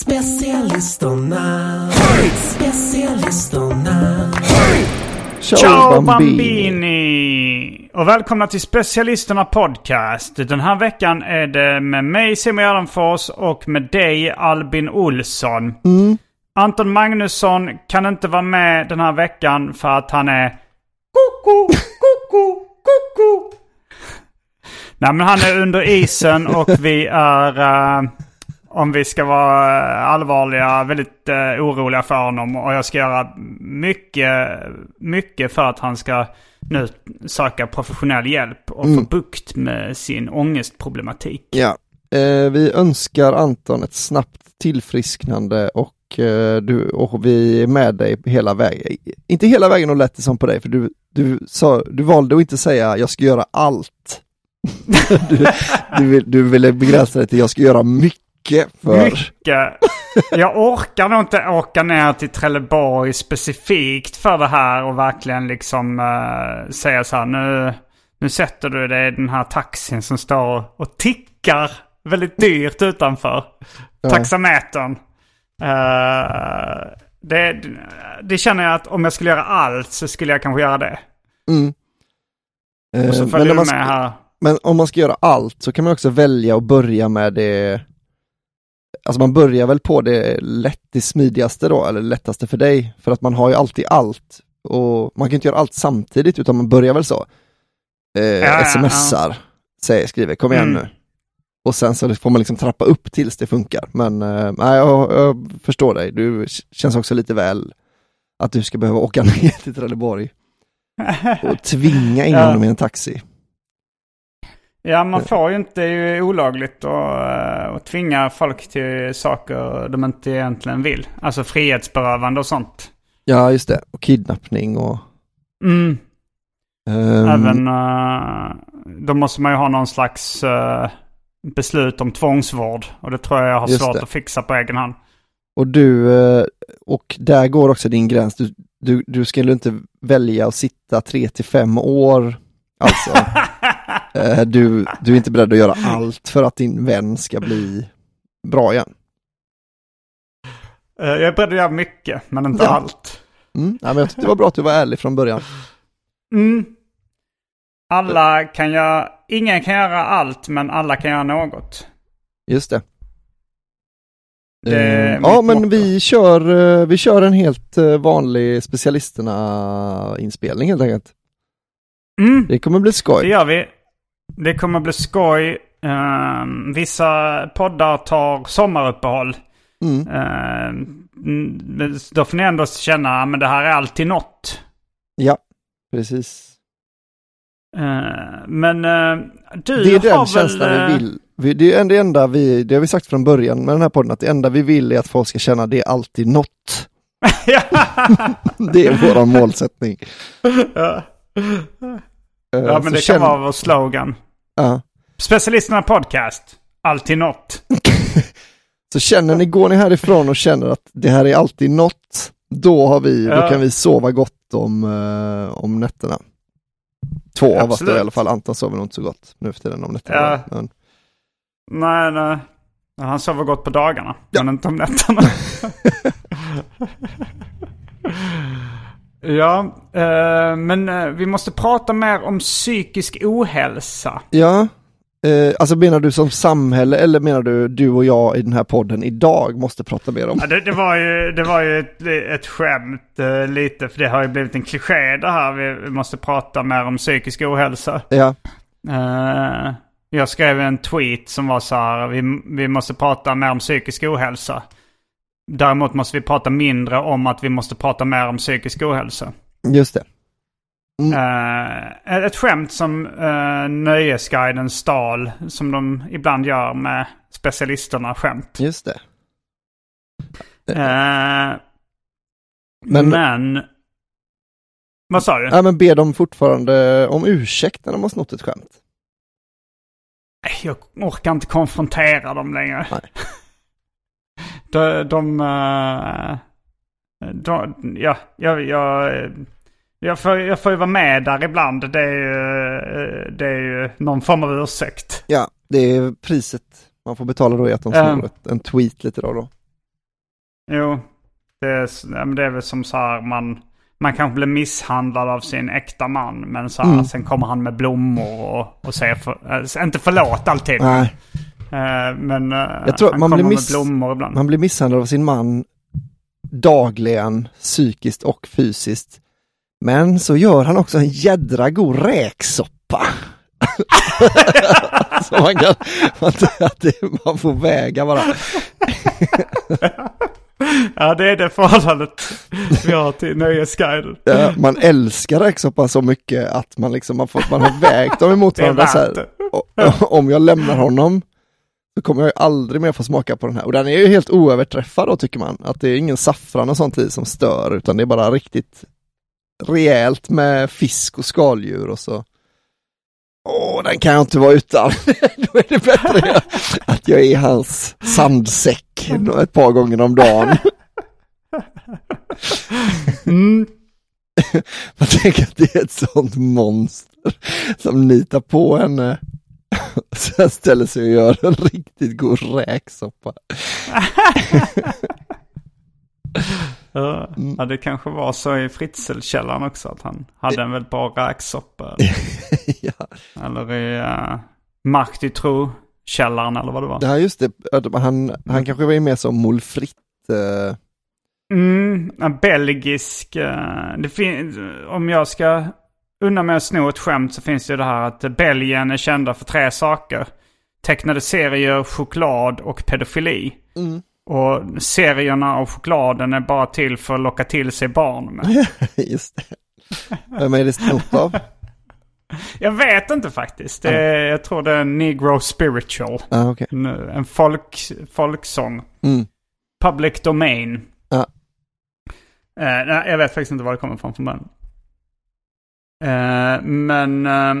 Specialisterna, specialisterna. Ciao Bambini! Och välkomna till Specialisterna Podcast. Den här veckan är det med mig Simon Gärdenfors och med dig Albin Olsson. Anton Magnusson kan inte vara med den här veckan för att han är koko, koko, koko. Nej men han är under isen och vi är, eh, om vi ska vara allvarliga, väldigt uh, oroliga för honom. Och jag ska göra mycket, mycket för att han ska nu söka professionell hjälp och få bukt med sin ångestproblematik. Ja, eh, vi önskar Anton ett snabbt tillfrisknande och, eh, du, och vi är med dig hela vägen. Inte hela vägen och lät det som på dig, för du, du, sa, du valde att inte säga jag ska göra allt. du, du, vill, du ville begränsa dig till jag ska göra mycket för... Mycket. Jag orkar nog inte åka ner till Trelleborg specifikt för det här och verkligen liksom uh, säga så här nu, nu sätter du dig i den här taxin som står och tickar väldigt dyrt utanför. Taxametern. Uh, det, det känner jag att om jag skulle göra allt så skulle jag kanske göra det. Mm. Och så Eh, följer du med ska- här. Men om man ska göra allt så kan man också välja att börja med det Alltså man börjar väl på det lätt, det smidigaste då, eller lättaste för dig, för att man har ju alltid allt. Och man kan inte göra allt samtidigt, utan man börjar väl så. Eh, ja, smsar, säger, skriver, kom igen Mm. nu. Och sen så får man liksom trappa upp tills det funkar. Men eh, jag, jag förstår dig, du känns också lite väl att du ska behöva åka ner till Trelleborg och tvinga in Ja. honom i en taxi. Ja, man får ju inte, det är ju olagligt att, eh, att tvinga folk till saker de inte egentligen vill. Alltså frihetsberövande och sånt. Ja, just det. Och kidnappning och... Mm. ehm, Även, uh, då måste man ju ha någon slags eh, beslut om tvångsvård. Och det tror jag jag har Just svårt det. att fixa på egen hand. Och du, eh, och där går också din gräns. Du, du, du skulle inte välja att sitta tre till fem år. Alltså, Eh, du, du är inte beredd att göra allt för att din vän ska bli bra igen. Eh, jag är beredd att göra mycket, men inte Ja. allt. Mm. Ja, men jag tyckte det var bra att du var ärlig från början. Mm. Alla kan göra, ingen kan göra allt, men alla kan göra något. Just det. Det Eh, ja, men motto. vi kör, eh, vi kör en helt eh, vanlig specialisterna-inspelning helt enkelt. Mm. Det kommer bli Det skoj. gör vi. Det kommer bli skoj. Ehm, vissa poddar tar sommaruppehåll. Mm. Mm, då får ni ändå känna att det här är alltid något. Ja, precis. Ehm, men eh, du Det är den har känslan väl... vi eh, vill, Vi, det är det enda vi, det har vi sagt från början med den här podden, att det enda vi vill är att folk ska känna det är alltid något. det är vår målsättning. Ja. Eh, ja, men det kan vara vår slogan. Ja. Specialisterna podcast. Alltid något. Så känner ni, går ni härifrån och känner att det här är alltid något, då har vi, då Ja. kan vi sova gott om, eh, om nätterna. Två av oss då Absolut. i alla fall, Anton sover nog inte så gott nu för tiden om nätterna. Ja. Men, Nej, nej. Han sover gott på dagarna, men inte om nätterna. ja, eh, men eh, vi måste prata mer om psykisk ohälsa. ja, eh, alltså menar du som samhälle eller menar du du och jag i den här podden idag måste prata mer om? Ja, det, det var ju, det var ju ett, ett skämt eh, lite, för det har ju blivit en kliché det här. Vi, måste prata mer om psykisk ohälsa. Ja, Eh, jag skrev en tweet som var så här, vi, vi måste prata mer om psykisk ohälsa. Däremot måste vi prata mindre om att vi måste prata mer om psykisk ohälsa. just det. Eh, ett skämt som uh, Nöjesguiden stal, som de ibland gör med specialisterna skämt. Just det. Eh, Men- men... Vad sa du? Ja, men ber de fortfarande om ursäkt när de har snott ett skämt? Jag orkar inte konfrontera dem längre. Nej. De, de, eh, de ja, jag, jag, jag, får, jag får ju vara med där ibland. Det är ju, eh, det är ju någon form av ursäkt. Ja, det är priset man får betala då är att de snor ett, en tweet lite då då. Jo, det är, det är väl som så här man, man kanske blir misshandlad av sin äkta man. Men så här, Mm. sen kommer han med blommor och, och säger, för, äh, inte förlåt alltid. Nej, Eh, men eh, Jag tror han man blir kommer miss- med blommor ibland. man blir misshandlad av sin man dagligen, psykiskt och fysiskt. Men så gör han också en jädra god räksoppa. så man kan, det, man får väga bara. Ja, det är det förhållandet vi har till Nöjesguiden. Ja, man älskar räksoppa så mycket att man liksom, man, får, man har vägt dem emot varandra så här. Om jag lämnar honom så kommer jag ju aldrig mer få smaka på den här. Och den är ju helt oöverträffad då tycker man. Att det är ingen saffran och sånt i som stör utan det är bara riktigt rejält med fisk och skaldjur och så. Åh, den kan jag inte vara utan. Då är det bättre att jag är i hans sandsäck ett par gånger om dagen. Mm. Man tänker att det är ett sånt monster som nitar på henne. Sen ställer sig och gör en riktigt god räksoppa. Mm. ja, det kanske var så i Fritzelkällaren också att han hade en väldigt bra räksoppa. ja. Eller i uh, Mark du Tro-källaren eller vad det var. ja, just det. Han, han kanske var med som Mol Fritt. eh, Mm, en belgisk. eh, det fin- om jag ska unna mig att sno ett skämt så finns det ju det här att Belgien är kända för tre saker. Tecknade serier, choklad och pedofili. Mm. Och serierna och chokladen är bara till för att locka till sig barn med. Just det. Vem är det snott av? Jag vet inte faktiskt. Det är, jag tror det är negro spiritual. Ah, okej. En, en folk, folksång. Mm. Public domain. Ja. Eh, nej, jag vet faktiskt inte var det kommer ifrån från början. Eh, men eh,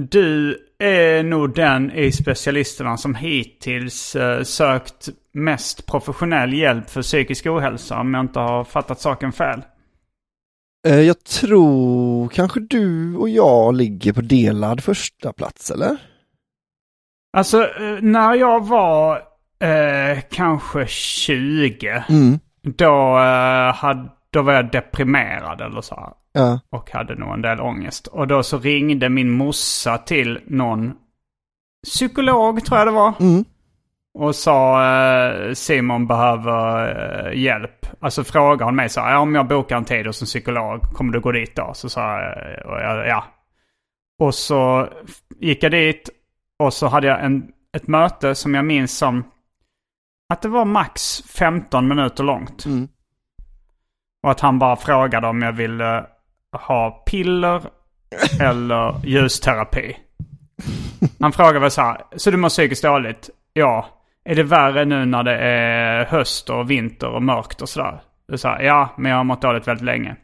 du är nog den i specialisterna som hittills eh, sökt mest professionell hjälp för psykisk ohälsa om jag inte har fattat saken fel. Eh, Jag tror kanske du och jag ligger på delad första plats eller? Alltså eh, när jag var eh, kanske 20 Mm. då, eh, hade, då var jag deprimerad eller så här. Ja. och hade nog en del ångest. Och då så ringde min morsa till någon psykolog tror jag det var. Mm. Och sa eh, Simon behöver eh, hjälp. Alltså frågade hon mig så här, om jag bokar en tid hos en psykolog, kommer du gå dit då? Så sa eh, jag ja. Och så gick jag dit och så hade jag en, ett möte som jag minns som att det var max 15 minuter långt. Mm. Och att han bara frågade om jag ville ha piller eller ljusterapi. Han frågar väl så här, så du mår psykiskt dåligt? Ja. Är det värre nu när det är höst och vinter och mörkt och sådär? Du sa ja, men jag har mått dåligt väldigt länge.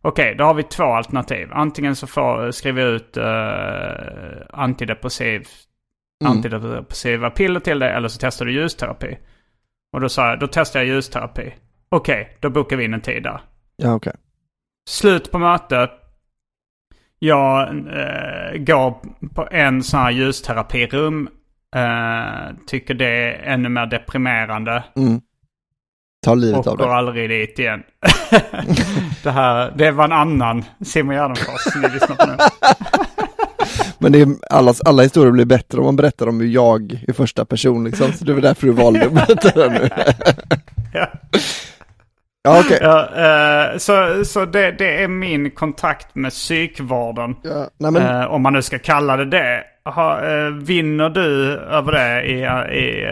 Okej, då har vi två alternativ. Antingen så får, skriver vi ut uh, antidepressiv, mm. antidepressiva piller till dig eller så testar du ljusterapi. Och då sa jag, då testar jag ljusterapi. Okej, då bokar vi in en tid där. Ja, okej. Okay. Slut på mötet. Jag uh, går på en sån här ljusterapirum. Uh, tycker det är ännu mer deprimerande. Mm. Tar livet av dig. Och går aldrig dit igen. det, här, det var en annan Simon Gärdenfors ni lyssnar på nu. Men det är, alla, alla historier blir bättre om man berättar om hur jag i första person liksom. Så det var därför du valde att berätta det nu. ja. Ja, okay. ja, uh, så så det, det, är min kontakt med psykvården. Ja, men... uh, om man nu ska kalla det det. Ha, uh, vinner du över det i, i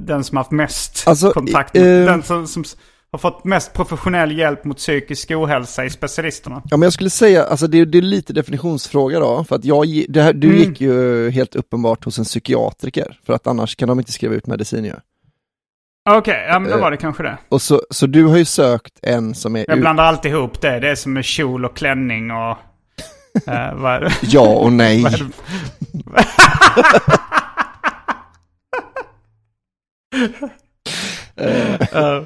den som haft mest alltså, kontakt med, den som, som, har fått mest professionell hjälp mot psykisk ohälsa i specialisterna? Ja men jag skulle säga, alltså det, det är lite definitionsfråga då, för att jag, här, du mm. gick ju helt uppenbart hos en psykiatriker, för att annars kan de inte skriva ut medicin ju. Okej, okay, ja men då var det kanske det. Och så, så du har ju sökt en som är... Jag blandar alltid ihop det, det är som med kjol och klänning och... uh, vad? Ja och nej. uh,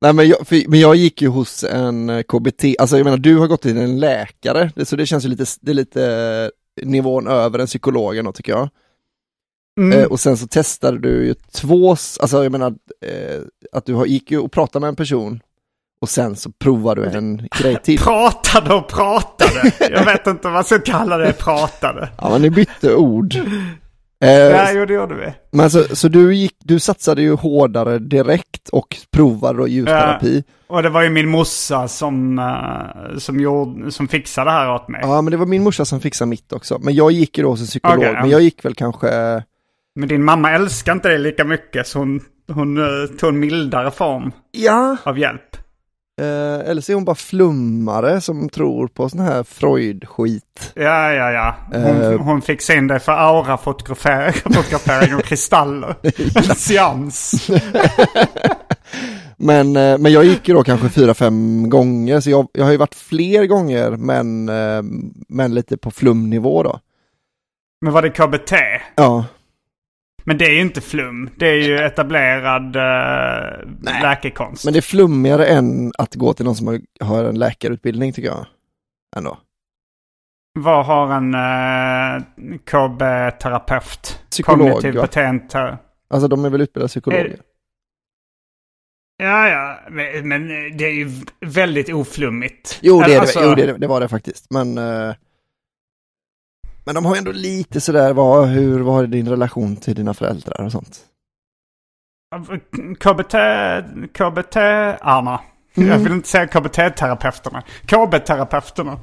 Nej men jag, för, men jag gick ju hos en eh, KBT, alltså jag menar du har gått till en läkare, det, så det känns ju lite, det är lite eh, nivån över en psykologen då tycker jag. Mm. Eh, och sen så testade du ju två, alltså jag menar eh, att du gick ju och pratade med en person och sen så provade du en grej till. Pratade och pratade. Jag vet inte vad man ska kalla det, pratade. Ja men ni bytte ord. Eh, ja, jo det gjorde vi. Men så, så du, gick, du satsade ju hårdare direkt och provade då ljusterapi. Ja, och det var ju min morsa som, uh, som, gjorde, som fixade det här åt mig. Ja, men det var min morsa som fixade mitt också. Men jag gick ju då som psykolog, okay, men jag gick väl kanske... Men din mamma älskar inte det lika mycket så hon, hon uh, tog en mildare form ja. av hjälp. Eh, eller så är hon bara flummare som tror på sån här Freud-skit. Ja, ja, ja. Hon, eh, hon fick in det för aura-fotografering och kristaller. En seans. men, eh, men jag gick ju då kanske fyra, fem gånger. Så jag, jag har ju varit fler gånger, men, eh, men lite på flumnivå då. Men var det KBT? Ja. Men det är ju inte flum. Det är ju etablerad uh, läkekonst. Men det är flummigare än att gå till någon som har, har en läkarutbildning tycker jag. Ändå. Vad har en uh, KB-terapeut? Psykolog. Kognitiv beteendeterapeut. Alltså de är väl utbildade psykologer? Är... Ja, ja, men, men, det är ju väldigt oflummigt. Jo, det, är alltså... det, jo det, det var det faktiskt. Men uh, men de har ju ändå lite sådär, vad, hur, var din relation till dina föräldrar och sånt? KBT, KBT-arna. Mm. Jag vill inte säga KBT-terapeuterna. KB-terapeuterna.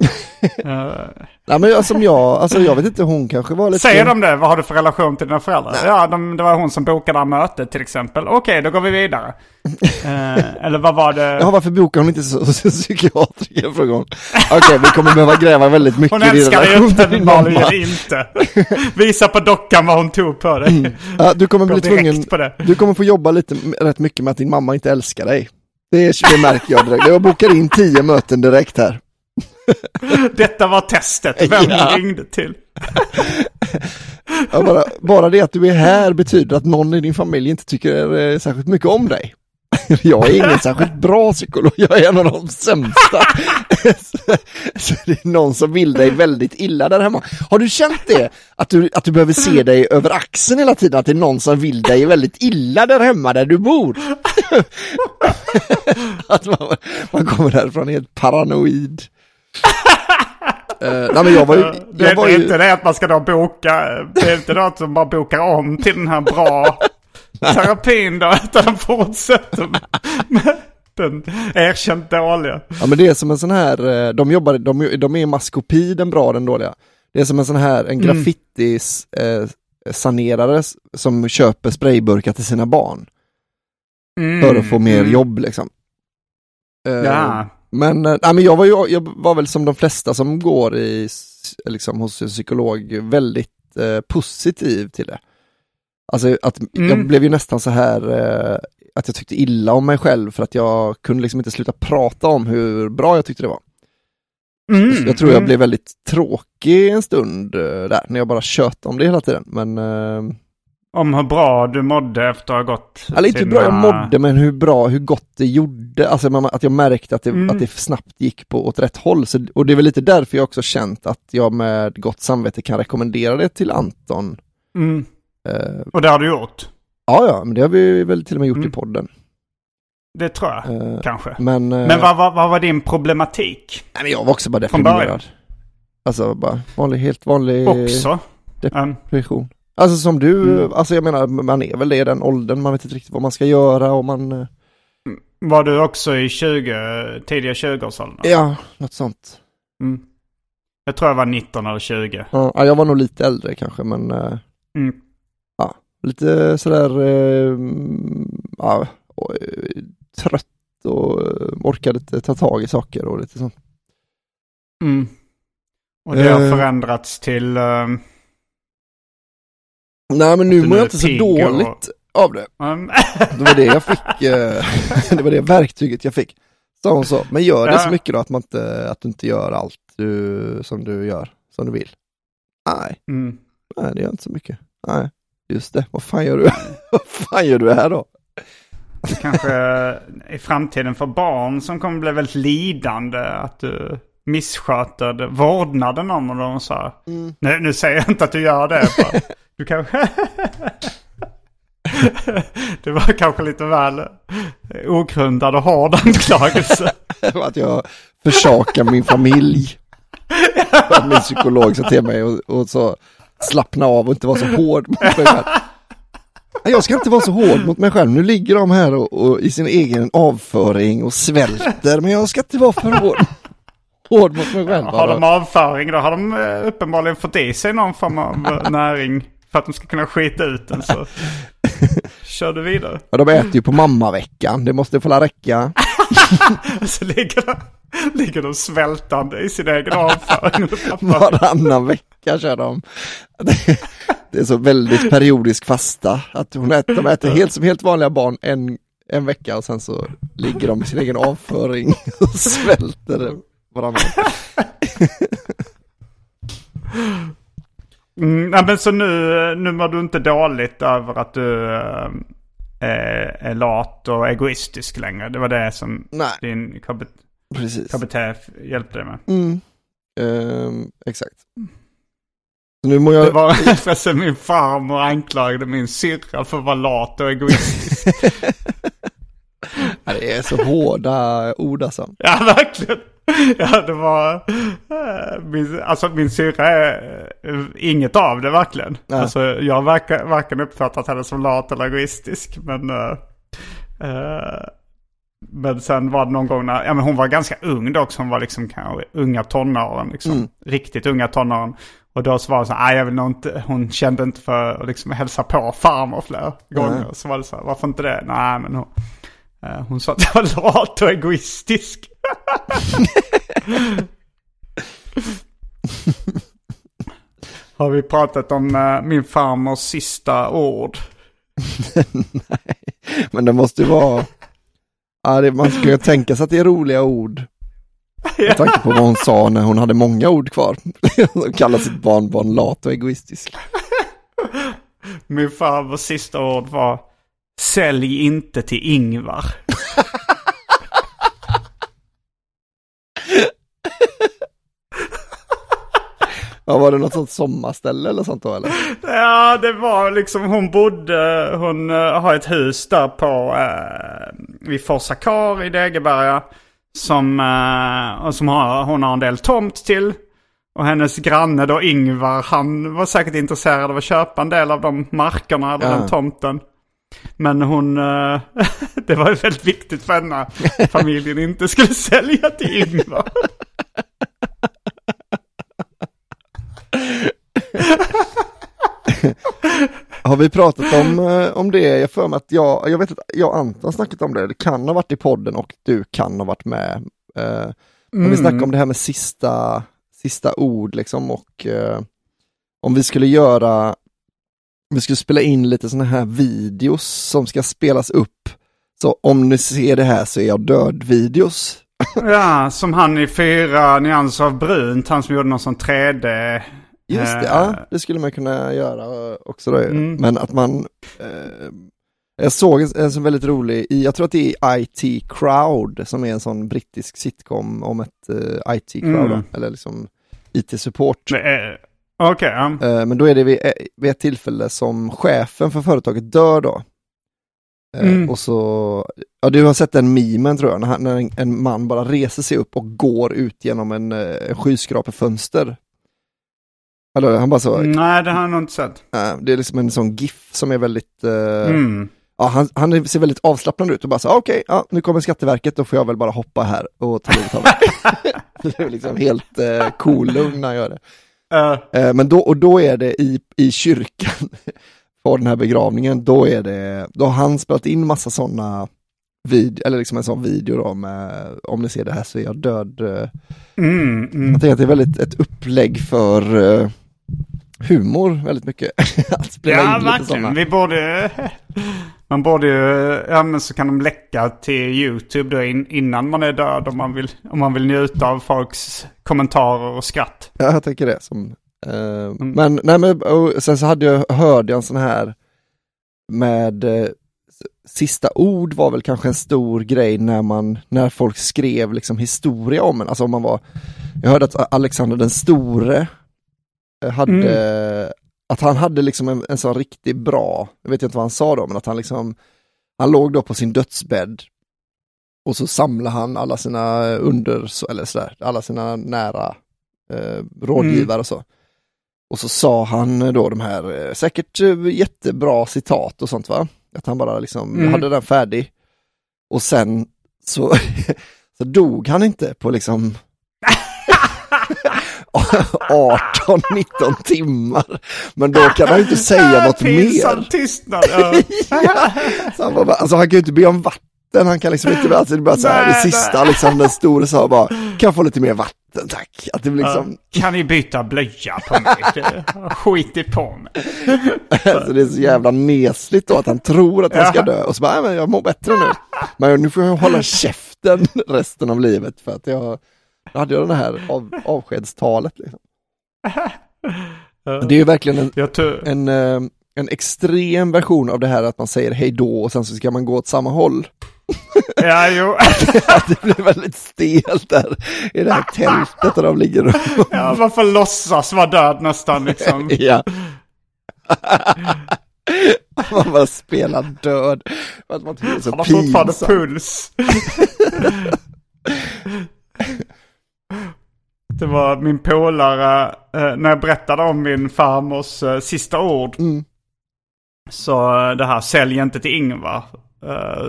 Nej men som jag, alltså jag vet inte, hon kanske var lite... Säger de det? Vad har du för relation till dina föräldrar? Nej. Ja, de, det var hon som bokade det här mötet till exempel. Okej, okay, då går vi vidare. uh, eller vad var det? Ja, varför bokar hon inte hos en psykiatriker? Okej, okay, vi kommer behöva gräva väldigt mycket hon i din relation till din mamma. Hon inte. Visa på dockan vad hon tog på dig. Mm. Ja, du kommer bli tvungen, du kommer få jobba lite, rätt mycket med att din mamma inte älskar dig. Det, det märker jag direkt. Jag bokar in tio möten direkt här. Detta var testet. Vem ja. ringde till? Ja, bara, bara det att du är här betyder att någon i din familj inte tycker eh, särskilt mycket om dig. Jag är ingen särskilt bra psykolog, jag är en av de sämsta. Så det är någon som vill dig väldigt illa där hemma. Har du känt det? Att du, att du behöver se dig över axeln hela tiden, att det är någon som vill dig väldigt illa där hemma där du bor? Att man, man kommer därifrån helt paranoid. Uh, nej, men jag var ju, jag det, var är inte det att man ska då boka, det är inte det att man bara bokar om till den här bra terapin då, utan de fortsätter med den erkänt dåliga. Ja men det är som en sån här, eh, de jobbar, de, de är i maskopi den bra den dåliga. Det är som en sån här, en graffitis mm. eh, sanerare som köper sprayburkar till sina barn. Mm. För att få mer mm. jobb liksom. Eh, ja. Men, äh, men jag, var ju, jag var väl som de flesta som går i, liksom, hos en psykolog väldigt eh, positiv till det. Alltså att Mm. jag blev ju nästan så här eh, att jag tyckte illa om mig själv för att jag kunde liksom inte sluta prata om hur bra jag tyckte det var. Mm, Jag tror jag mm. blev väldigt tråkig en stund eh, där, när jag bara tjötade om det hela tiden. Men, eh, Om hur bra du mådde efter att ha gått eller inte hur bra jag mådde, men hur bra, hur gott det gjorde. Alltså man- att jag märkte att det, Mm. att det snabbt gick på åt rätt håll. Så, och det är väl lite därför jag också känt att jag med gott samvete kan rekommendera det till Anton. Mm. Och det har du gjort? ja, ja, men det har vi väl till och med gjort Mm. i podden. Det tror jag Eh, kanske. men eh, Men vad, vad, vad var din problematik? nej, men jag var också bara deprimerad. Alltså bara vanlig, helt vanlig Också? Mm. depression. Alltså som du, Mm. alltså jag menar man är väl det i den åldern, man vet inte riktigt vad man ska göra och man, eh, Var du också i 20, tidiga 20-årsåldern? ja, något sånt. Mm. Jag tror jag var 19 eller 20. Ja, ja, jag var nog lite äldre kanske men eh, Mm. lite sådär, eh, ja, eh, trött och eh, orkade inte ta tag i saker och lite sånt. Mm. Och det har Eh. förändrats till... ehm, Nej men nu mår jag inte så pigg och- dåligt av det. Det var det jag fick, eh, det var det verktyget jag fick. Så hon sa, men gör det Ja. så mycket då att, man inte, att du inte gör allt du, som du gör, som du vill. Nej, mm. nej det gör inte så mycket. Nej, just det, vad fan gör du, vad fan gör du här då? Kanske i framtiden för barn som kommer bli väldigt lidande att du missköter vårdnaden om dem och så. här. Mm. Nu, nu säger jag inte att du gör det. bara. Du kanske... det var kanske lite väl ogrundad och hård anklagelse. att jag försakar min familj. Att min psykolog sa till mig och, och så slappna av och inte vara så hård mot mig själv. Jag ska inte vara så hård mot mig själv. Nu ligger de här och, och i sin egen avföring och svälter, men jag ska inte vara för hård, hård mot mig själv. Har de avföring då har de eh, uppenbarligen fått i sig någon form av eh, näring för att de ska kunna skita ut den. Så kör du vidare. Ja, de äter ju på mammaveckan, det måste få räcka. Så ligger de, ligger de svältande i sin egen avföring. Varannan vecka kör de. Det är så väldigt periodisk fasta. Att hon äter, de äter helt som helt vanliga barn en, en vecka och sen så ligger de i sin egen avföring och svälter varannan vecka. Mm, men så nu, nu mår du inte dåligt över att du eh, är, lat och egoistisk längre. Det var det som Nej, din KBT, hjälpte dig med. Mm. Ehm, exakt. Nu mår jag... Det var förresten min farmor anklagade min syrra för att vara lat och egoistisk. Ja, det är så hårda ord alltså. ja, verkligen. Ja, det var... eh, Min, alltså min syrra är eh, inget av det verkligen. Nej. Alltså jag har varken, varken uppfattat henne som lat eller egoistisk. Men, eh, men sen var det någon gång när, ja men hon var ganska ung då också. Hon var liksom kanske unga tonåren liksom. Mm. Riktigt unga tonåren. Och då så var det så här, "Nej, jag vill nog inte, hon kände inte för att liksom hälsa på farmor flera gånger. Nej. Så var det så här, varför inte det? Nej men hon, hon sa att jag var lat och egoistisk. Har vi pratat om eh, min farmors sista ord? Men det måste ju vara... Ja, det, man ska ju tänka sig att det är roliga ord. Med tanke på vad hon sa när hon hade många ord kvar. Hon kallar sitt barnbarn lat och egoistisk. Min farmors sista ord var Sälj inte till Ingvar. Ja, var det något sånt sommarställe eller sånt då eller? Ja, det var liksom, hon bodde, hon eh, har ett hus där på, uh, vid Forsakar i Degeberga. Som, eh, och som har, hon har en del tomt till. Och hennes granne då Ingvar, han var säkert intresserad av att köpa en del av de markerna eller Ja. den tomten. Men hon, eh, det var ju väldigt viktigt för henne familjen inte skulle sälja till Ingvar. Har vi pratat om, eh, om det? Jag för mig att jag, jag vet att jag och Anton har snackat om det. Det kan ha varit i podden och du kan ha varit med. Eh, om vi snackar om det här med sista, sista ord liksom och eh, om vi skulle göra, vi skulle spela in lite sådana här videos som ska spelas upp. Så om ni ser det här så är jag död-videos. Ja, som han i fyra nyanser av brunt, han som gjorde någon sån 3D. Just det, eh, ja det skulle man kunna göra också då. Mm. Men att man, eh, jag såg en, en som väldigt rolig, i, jag tror att det är IT Crowd som är en sån brittisk sitcom om ett eh, IT Crowd, Mm. eller liksom IT-support. är- Okej, ja. Eh, Men då är det vid, eh, vid ett tillfälle som chefen för företaget dör då. Eh, Mm. Och så, ja du har sett den memen tror jag, när, när en, en man bara reser sig upp och går ut genom en, eh, en skyskrapefönster. Eller han bara så, Nej, det har jag nog inte sett. eh, det är liksom en sån GIF som är väldigt, eh, Mm. ja han, han ser väldigt avslappnad ut och bara så, "Ah, okej, ja, nu kommer Skatteverket, då får jag väl bara hoppa här och ta livet av det är liksom helt eh, cool lugn när han gör det. Eh, Men då, och då är det i, i kyrkan på den här begravningen, då är det, då har han spelat in massa sådana vid, eller liksom en sån video då med, om ni ser det här så är jag död. mm, mm. Jag tänker att det är väldigt ett upplägg för humor väldigt mycket. att spela Ja, in verkligen. sådana. Vi borde... Man borde ju... Ja, men så kan de läcka till YouTube då in, innan man är död om man, vill, om man vill njuta av folks kommentarer och skratt. Ja, jag tänker det. Som, eh, Men, nej, men sen så hade jag, hörde jag en sån här med eh, sista ord var väl kanske en stor grej när man, när folk skrev liksom historia om en. Alltså om man var, jag hörde att Alexander den store hade, att han hade liksom en, en sån riktigt bra, jag vet inte vad han sa då, men att han liksom, han låg då på sin dödsbädd och så samlade han alla sina under, eller sådär, alla sina nära eh, rådgivare och så. Och så sa han då de här, eh, säkert eh, jättebra citat och sånt va? Att han bara liksom Mm. hade den färdig. Och sen så, så dog han inte på liksom 18-19 timmar. Men då kan han inte säga något Pinsam mer. tystnad. Ja. Ja. Så han, bara, alltså han kan ju inte be om vatten, han kan liksom inte, alltså det bara så här, det Nej, sista nej. liksom, den store sa bara, kan jag få lite mer vatten tack? Att det blir liksom, Kan ni byta blöja på mig? Det skiter på mig. Alltså det är så jävla nesligt då att han tror att han ska dö och så bara, "Nej, men jag mår bättre nu. Men nu får jag hålla käften resten av livet för att jag, då hade jag det här av, avskedstalet. Liksom. Det är ju verkligen en, en, eh, en extrem version av det här att man säger hej då och sen så ska man gå åt samma håll. Ja, jo. Det blir väldigt stelt där i det här tältet där de ligger och... Ja, man får låtsas vara död nästan liksom. Ja. man bara spelar död. Man är så Han har fortfarande pinsamt. puls. Det var min polare, eh, när jag berättade om min farmors eh, sista ord. Mm. Så eh, det här, sälj inte till Ingvar.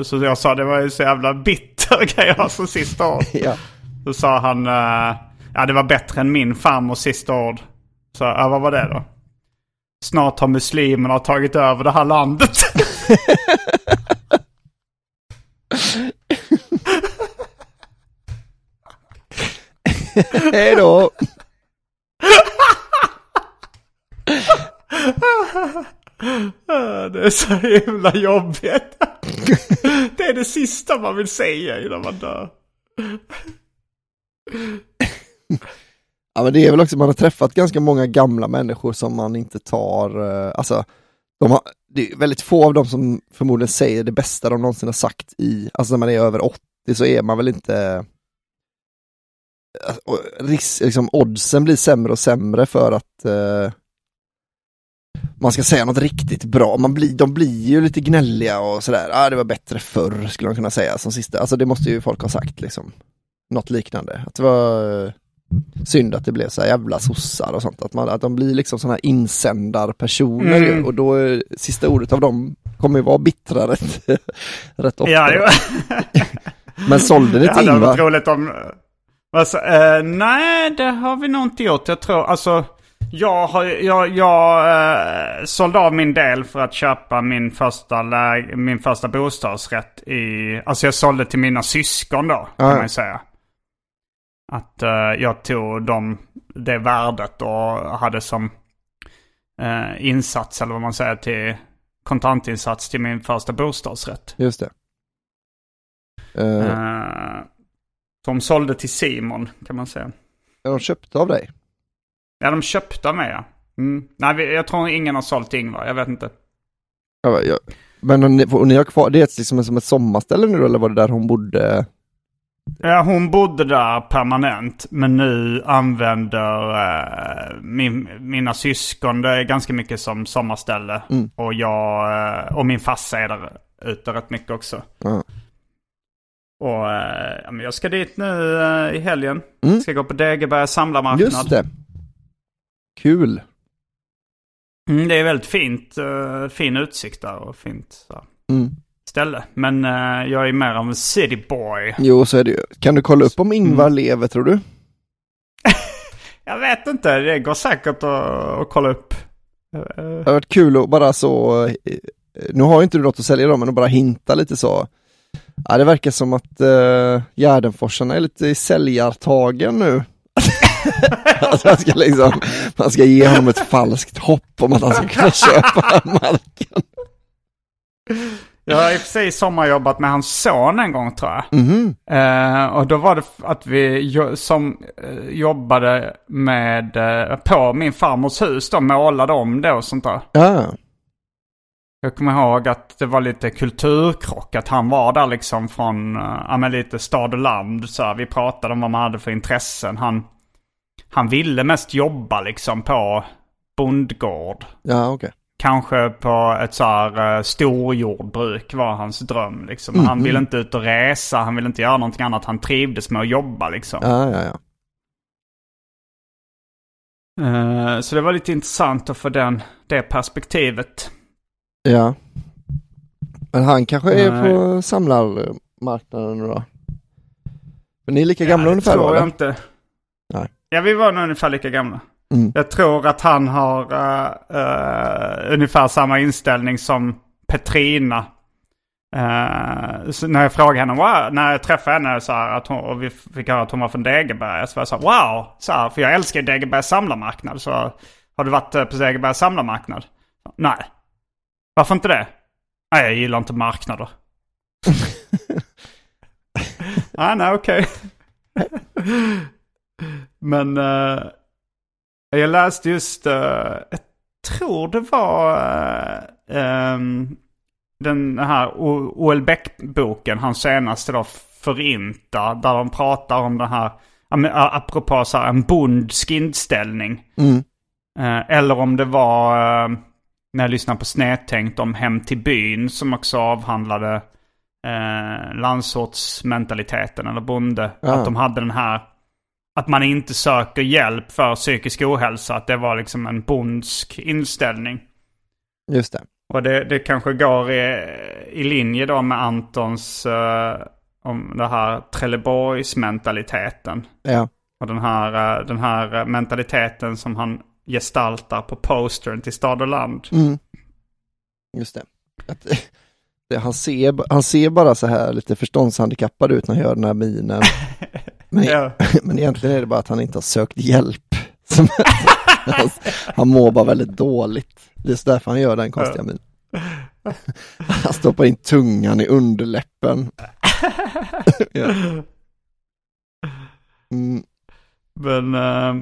Så jag sa det var ju så jävla bitter grej jag som sista ord. Ja. Då sa han, ja det var bättre än min farmors sista ord. Så ja, vad var det då? Snart har muslimerna tagit över det här landet. Hej då! Det är så himla jobbigt. Det är det sista man vill säga innan man dör. Ja men det är väl också, man har träffat ganska många gamla människor som man inte tar, eh, alltså, de har, det är väldigt få av dem som förmodligen säger det bästa de någonsin har sagt i, alltså när man är över 80 så är man väl inte, risk, liksom, oddsen blir sämre och sämre för att eh, man ska säga något riktigt bra. Man blir, de blir ju lite gnälliga och sådär, ah, det var bättre förr skulle man kunna säga som sista, alltså det måste ju folk ha sagt liksom. Något liknande, att det var eh, synd att det blev så här jävla sossar och sånt, att, man, att de blir liksom sådana här insändarpersoner ju, Mm. och då är sista ordet av dem kommer ju vara bittra rätt, rätt ofta. Ja. Men sålde det Det till hade varit Ingvar? roligt om... Alltså, eh, nej, det har vi nog inte gjort. Jag tror, alltså... Jag, har, jag, jag eh, sålde av min del för att köpa min första, läg, min första bostadsrätt i... Alltså jag sålde till mina syskon då, kan Ja. man ju säga. Att eh, jag tog dem, det värdet och hade som eh, insats, eller vad man säger, till kontantinsats till min första bostadsrätt. Just det. Uh, eh, de sålde till Simon, kan man säga. Är de köpta av dig? Ja, de köpte av mig, ja. Mm. Nej, jag tror ingen har sålt till Ingvar, jag vet inte. Ja, ja. Men ni, ni har kvar, det är liksom som ett sommarställe nu eller var det där hon bodde? Ja, hon bodde där permanent. Men nu använder äh, min, mina syskon det är ganska mycket som sommarställe. Mm. Och jag äh, och min farsa är där ute rätt mycket också. Mm. Och äh, jag ska dit nu i helgen. Mm. Ska gå på Degeberga samlarmarknad. Just det. Kul. Mm, det är väldigt fint. fin utsikt där och fint. Mm ställe. Men uh, jag är mer av en cityboy. Jo, så är det ju. Kan du kolla upp om Ingvar mm. lever tror du? jag vet inte, det går säkert att, att kolla upp. Det har varit kul att bara så, nu har ju inte du något att sälja då, men att bara hinta lite så. Ja, det verkar som att uh, Gärdenforsarna är lite i säljartagen nu. alltså man, ska liksom, man ska ge honom ett falskt hopp om att han ska kunna köpa marken. Jag har i och för sig sommarjobbat med hans son en gång tror jag. Mm. Uh, och då var det att vi som uh, jobbade med, uh, på min farmors hus då, målade om det och sånt där. Ja. Jag kommer ihåg att det var lite kulturkrock, att han var där liksom från, ja men lite stad och land. Så här, vi pratade om vad man hade för intressen. Han, han ville mest jobba liksom på bondgård. Ja, okej. Okay. Kanske på ett så här uh, storjordbruk var hans dröm liksom. Mm, han ville inte ut och resa, han ville inte göra någonting annat. Han trivdes med att jobba liksom. Ja, ja, ja. Uh, så det var lite intressant att få den, det perspektivet. Ja. Men han kanske är uh, på samlarmarknaden då? Men ni är lika gamla ja, ungefär? Det tror jag inte. Nej. Ja, vi var nog ungefär lika gamla. Mm. Jag tror att han har uh, uh, ungefär samma inställning som Petrina. Uh, när jag frågade henne, wow, när jag träffade henne så här, att hon, och vi fick höra att hon var från Degeberga. Så var jag så här, wow, så här, för jag älskar Degebergas samlarmarknad. Så har du varit på Degebergas samlarmarknad? Nej. Varför inte det? Nej, jag gillar inte marknader. ah, nej, okej. Men... Uh, jag läste just, uh, jag tror det var uh, um, den här O.L. Beck-boken, hans senaste då, Förinta, där de pratar om det här, apropå så här, en bondsk inställning. Mm. Eller om det var, uh, när jag lyssnade på Snedtänkt om Hem till byn, som också avhandlade uh, landsortsmentaliteten eller bonde. Ja. Att de hade den här att man inte söker hjälp för psykisk ohälsa. Att det var liksom en bondsk inställning. Just det. Och det, det kanske går i, i linje då med Antons uh, om det här Trelleborgs-mentaliteten. Ja. Och den här, uh, den här mentaliteten som han gestaltar på postern till Stad och Land. Mm. Just det. Att, det han, ser, han ser bara så här lite förståndshandikappad ut när han gör den här minen. Men, ja. men egentligen är det bara att han inte har sökt hjälp. han, han mår bara väldigt dåligt. Det är därför han gör den konstiga ja. min. Han stoppar in tungan i underläppen. ja. mm. Men... Uh...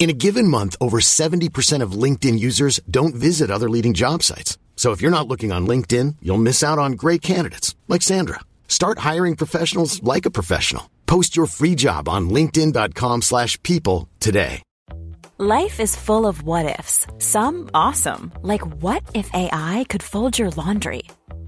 In a given month, over 70% of LinkedIn users don't visit other leading job sites. So if you're not looking on LinkedIn, you'll miss out on great candidates like Sandra. Start hiring professionals like a professional. Post your free job on linkedin.com/people today. Life is full of what ifs. Some awesome, like what if AI could fold your laundry?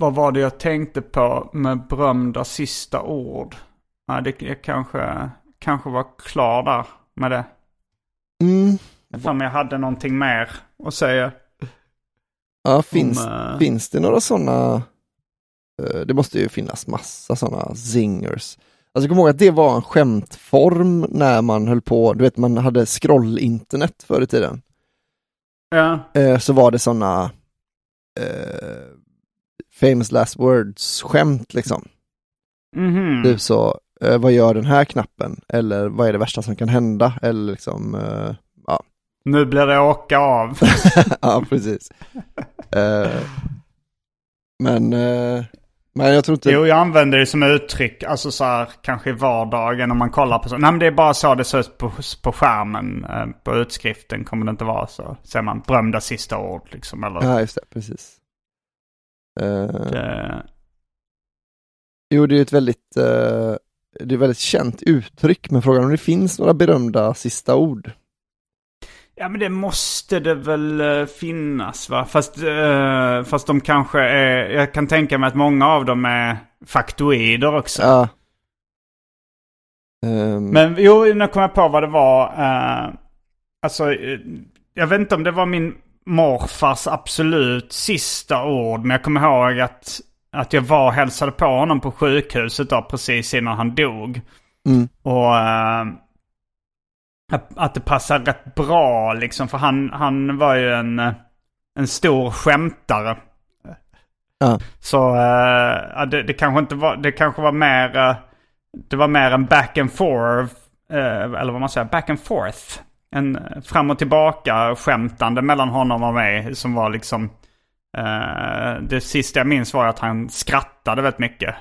Vad var det jag tänkte på med berömda sista ord? Ja, det, jag kanske, kanske var klar där med det. Mm. För jag hade någonting mer att säga. Ja, finns, Om, eh, finns det några sådana? Det måste ju finnas massa sådana zingers. Alltså kommer ihåg att det var en skämtform när man höll på, du vet man hade scroll-internet förr i tiden. Ja. Eh, så var det sådana eh, famous last words-skämt liksom. Mhm. Typ så, eh, vad gör den här knappen? Eller vad är det värsta som kan hända? Eller liksom, eh, ja. Nu blir det åka av. ja, precis. Eh, men, eh, men jag tror inte... Jo, jag använder det som uttryck, alltså så här kanske i vardagen om man kollar på så. Nej men det är bara så det ser ut på, på skärmen. Eh, På utskriften kommer det inte vara så. Ser man berömda sista ord liksom. Eller, Ja, just det, precis. Eh, det, jo, det är ett väldigt, eh, det är ett väldigt känt uttryck, men frågan om det finns några berömda sista ord. ja men det måste det väl eh, finnas va? Fast, eh, fast de kanske är, jag kan tänka mig att många av dem är faktoider också. Ja. Ehm, Men jo, nu kom jag på vad det var. Uh, alltså, jag vet inte om det var min morfars absolut sista ord. Men jag kommer ihåg att, att jag var och hälsade på honom på sjukhuset då, precis innan han dog. Mm. Och eh, att, det passade rätt bra liksom. För han, han var ju en, en stor skämtare. Ja. Så ja, det, det kanske inte var, det kanske var mer, eh, det var mer en back and forth, eller vad man säger, back and forth. En fram och tillbaka skämtande mellan honom och mig som var liksom, eh, det sista jag minns var att han skrattade väldigt mycket.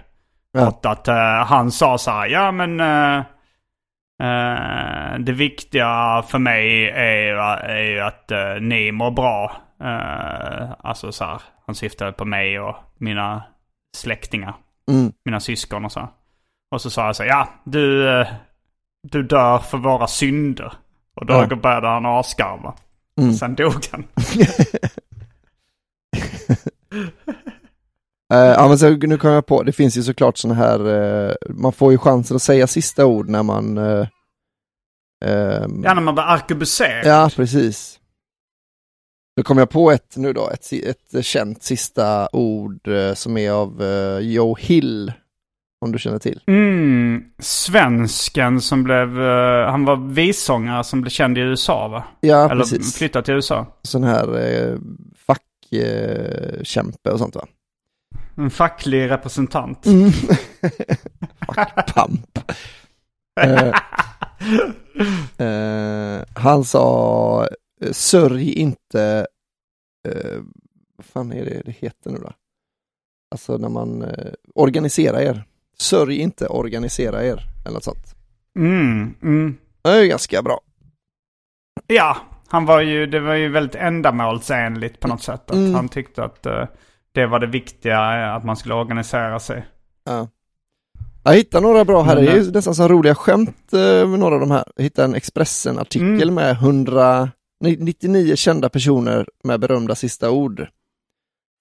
Ja. Åt att eh, han sa så här, ja men eh, eh, det viktiga för mig är, är ju att eh, ni mår bra. Eh, alltså så här, han syftade på mig och mina släktingar, Mm. mina syskon och så. Och så sa jag så här, ja du, du dör för våra synder. Och då Ja. började han asgarva. Mm. Sen dog han. Eh, ja, men så, nu kom jag på, det finns ju såklart sådana här, eh, man får ju chansen att säga sista ord när man... eh, ehm, Ja, när man blir arkebuserad. ja, precis. Då kom jag på ett nu då, ett, ett känt sista ord som är av Joe Hill, om du känner till. Mm, svensken som blev, eh, han var vissångare som blev känd i USA va? Ja, Eller precis. flyttat till USA. Sån här eh, fackkämpe eh, kämpe och sånt va? En facklig representant. Mm. Fackpamp. han sa, sörj inte, vad fan är det det heter nu då? Alltså när man eh, organiserar er. Sörj inte, organisera er. Eller något sånt. Mm, mm. Det är ju ganska bra. Ja, han var ju, det var ju väldigt ändamålsenligt på något sätt. Att Mm. Han tyckte att eh, det var det viktiga, eh, att man skulle organisera sig. Ja. Jag hittade några bra här, det är ju eh, nästan som roliga skämt med några av de här. Jag hittade en Expressen-artikel Mm. med 100, nej, 99 kända personer med berömda sista ord.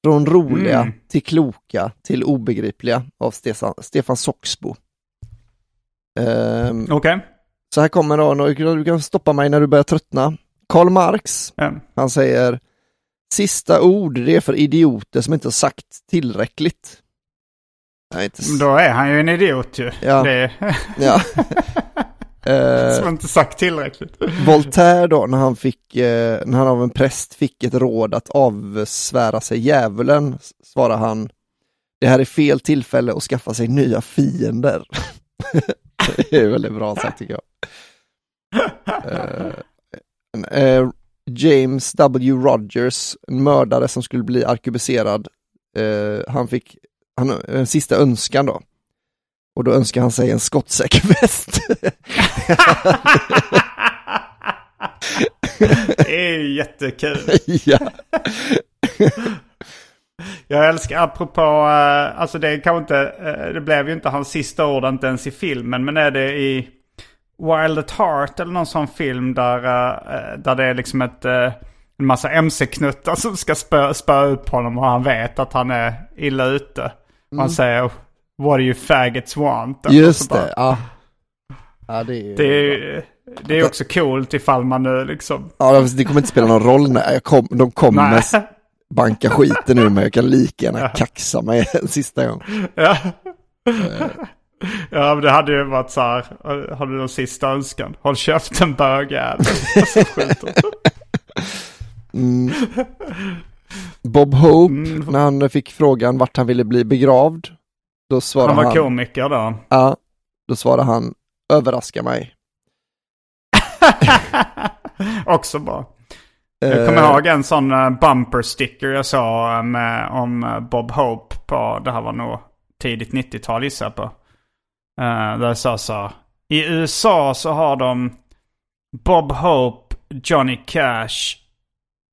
Från roliga Mm. till kloka till obegripliga av Stefan, Stefan Soxbo. Ehm, Okej. så här kommer då, du kan- stoppa mig när du börjar tröttna. Karl Marx, Ja. han säger Sista ord, det är för idioter som inte har sagt tillräckligt. Nej, inte Då är han ju en idiot ju. Ja. Det Ja. Eh, som inte sagt tillräckligt. Voltaire då, när han fick, eh, när han av en präst fick ett råd att avsvära sig djävulen, s- svarade han Det här är fel tillfälle att skaffa sig nya fiender. Det är väldigt bra sagt tycker jag. Eh, eh, James W. Rogers, en mördare som skulle bli arkebuserad, eh, han fick han, en sista önskan då. Och då önskar han sig en skottsäker väst. Det är ju jättekul. ja. Jag älskar, apropå, eh, alltså det kanske inte, eh, det blev ju inte hans sista ord inte ens i filmen, men är det i Wild at Heart eller någon sån film där, eh, där det är liksom ett, en massa mc-knuttar som ska spö, spöa upp honom och han vet att han är illa ute. Man Mm. säger What do you faggots want? Och Just det, ja. Ja, det är, Det är, det är också coolt ifall man nu liksom... ja, det kommer inte spela någon roll när kom, de kommer banka skiten ur mig. Jag kan lika gärna kaxa mig en sista gång. Ja. ja, men det hade ju varit så här. Har du någon sista önskan? Håll käften bögjävel. Och så skjuter de. Mm. Bob Hope, Mm. när han fick frågan vart han ville bli begravd, då svarade Han han, var komiker då. ja, då svarade han, överraska mig. Också bra. Jag kommer ihåg en sån eh, bumper sticker jag såg eh, med, om eh, Bob Hope på, det här var nog tidigt 90-tal gissar jag på. Eh, där jag sa så I USA så har de Bob Hope, Johnny Cash,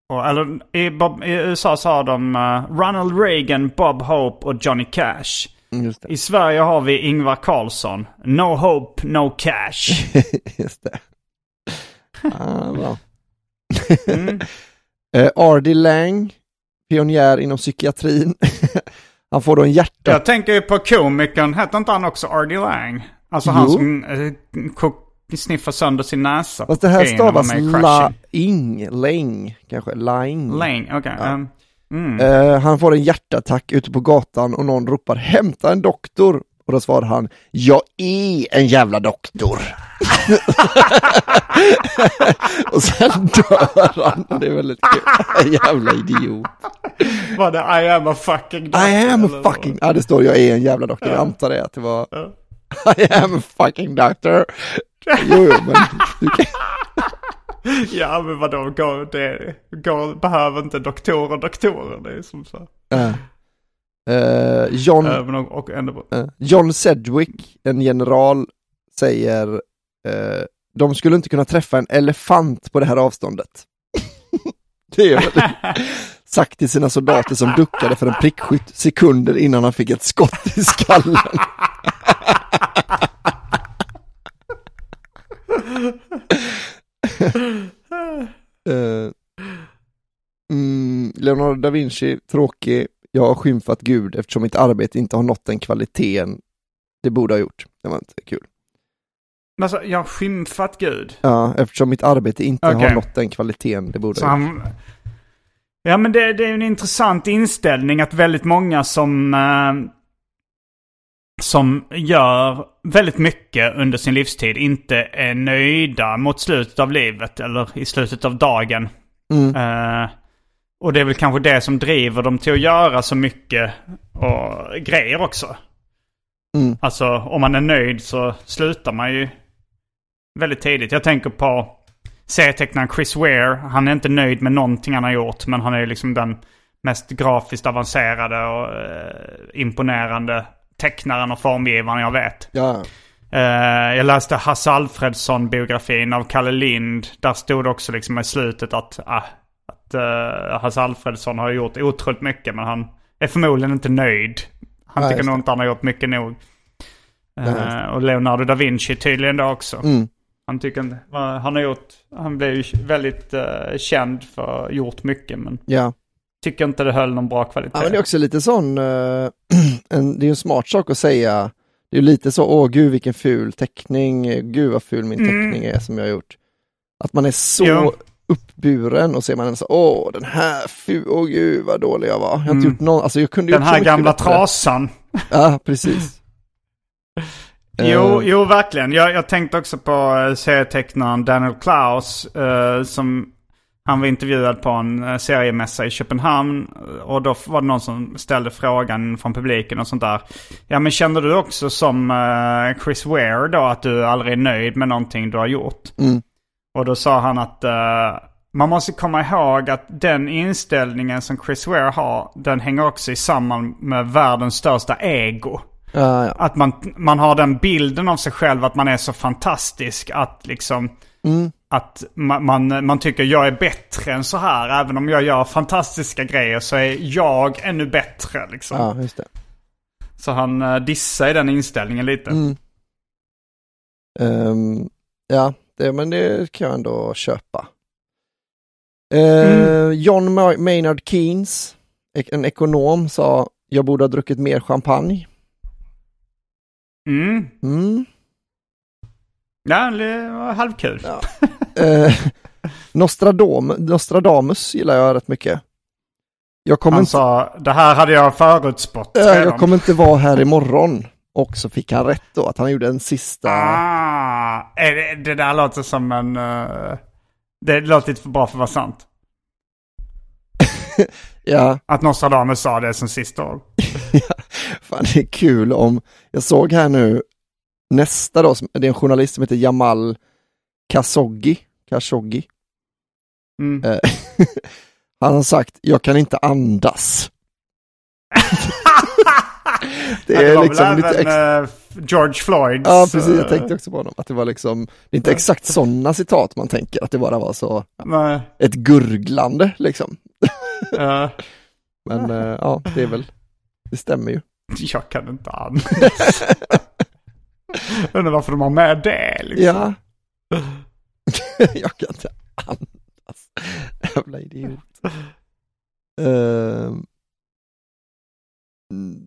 och, eller i, Bob, i USA så har de eh, Ronald Reagan, Bob Hope och Johnny Cash. I Sverige har vi Ingvar Carlsson. No hope, no cash. Just det. Ah, bra. Mm. Eh, R.D. Lang, pionjär inom psykiatrin. han får då en hjärta... Jag tänker ju på komikern, hette inte han också R.D. Lang? Alltså han Jo. som eh, ko- sniffar sönder sin näsa. Fast det här stavas. Laing, Lang, kanske, Laing. Lang, okej. Ja. ehm, mm. Eh, han får en hjärtattack ute på gatan och någon ropar hämta en doktor. Och då svarar han, jag är en jävla doktor. och sen dör han. Det är väldigt kul. jävla idiot. Var det I am a fucking doctor? I am a fucking, ja det står jag är en jävla doktor. Jag antar det att det var I am a fucking doctor. Jo, jo, men du kan... Ja men vadå, går, det går, behöver inte doktorer doktorer? Det är som så. Eh, eh, John, men och, och eh, John Sedgwick, en general, säger de skulle inte kunna träffa en elefant på det här avståndet. det är väl sagt till sina soldater som duckade för en prickskytt sekunder innan han fick ett skott i skallen. Eh, mm, Leonardo da Vinci, tråkig. Jag har skymfat Gud eftersom mitt arbete inte har nått den kvaliteten det borde ha gjort. Det var inte kul. Men alltså, jag har skymfat Gud. Ja, eftersom mitt arbete inte Okej. har nått den kvaliteten det borde Så ha gjort. han... Ja men det, det är en intressant inställning att väldigt många som... Eh, som gör väldigt mycket under sin livstid inte är nöjda mot slutet av livet eller i slutet av dagen. Mm. Eh, och det är väl kanske det som driver dem till att göra så mycket och grejer också. Mm. Alltså om man är nöjd så slutar man ju väldigt tidigt. Jag tänker på serietecknaren Chris Ware. Han är inte nöjd med någonting han har gjort. Men han är ju liksom den mest grafiskt avancerade och eh, imponerande tecknaren och formgivaren jag vet. Ja, Eh, jag läste Hasse Alfredson-biografin av Kalle Lind. Där stod det också liksom i slutet att, ah, att eh, Hasse Alfredson har gjort otroligt mycket men han är förmodligen inte nöjd. Han Nej, tycker nog inte han har gjort mycket nog. Just Eh, och Leonardo da Vinci tydligen då också. mm. Han tycker inte, han har gjort, han blev ju väldigt känd för gjort mycket men ja. Tycker inte det höll någon bra kvalitet. ja men det är också lite sån, eh, en, det är ju en smart sak att säga. Det är lite så, åh gud vilken ful teckning, gud vad ful min Mm. teckning är som jag har gjort. Att man är så Jo. uppburen och ser man en så, åh den här ful, åh gud vad dålig jag var. Jag har inte Mm. gjort någon, alltså jag kunde Den här gamla bättre. trasan. Ja, precis. Jo, Eh, jo verkligen. Jag, jag tänkte också på eh, serietecknaren Daniel Klaus. eh, som, Han var intervjuad på en eh, seriemässa i Köpenhamn. Och då var det någon som ställde frågan från publiken och sånt där. Ja men känner du också som eh, Chris Ware då att du aldrig är nöjd med någonting du har gjort? Mm. Och då sa han att eh, man måste komma ihåg att den inställningen som Chris Ware har, den hänger också samman med världens största ego. Ja, ja. Att man, man har den bilden av sig själv att man är så fantastisk att liksom... Mm. Att man, man, man tycker jag är bättre än så här. Även om jag gör fantastiska grejer så är jag ännu bättre liksom. ja, just det. Så han uh, dissar i den inställningen lite. Mm. Ehm, ja, det, men det kan jag ändå köpa. Eh, John Ma- Maynard Keynes, en ekonom, sa jag borde ha druckit mer champagne. Mm. Mm. Ja, det var halvkul. Ja. Eh, Nostradam, Nostradamus gillar jag rätt mycket. Jag kommer, Han inte, sa, det här hade jag förutspått eh, jag kommer inte vara här imorgon. Och så fick han rätt då, att han gjorde en sista... Ah, det, det där låter som en... eh, det låter lite för bra för att vara sant. Ja, Att Nostradamus sa det som sista ord. fan det är kul om... Jag såg här nu nästa då, det är en journalist som heter Jamal Khashoggi. Khashoggi. Mm. Eh, han har sagt, jag kan inte andas. det Ja, är var liksom väl lite även, eh, George Floyds... Ja, precis. Jag tänkte också på honom. Att det var liksom, det är inte exakt sådana citat man tänker, att det bara var så, nej, ett gurglande liksom. eh, Men eh, ja, det är väl, det stämmer ju. jag kan inte andas. Undrar varför de har med det liksom. Ja. jag kan inte andas. Jävla idiot. Mm,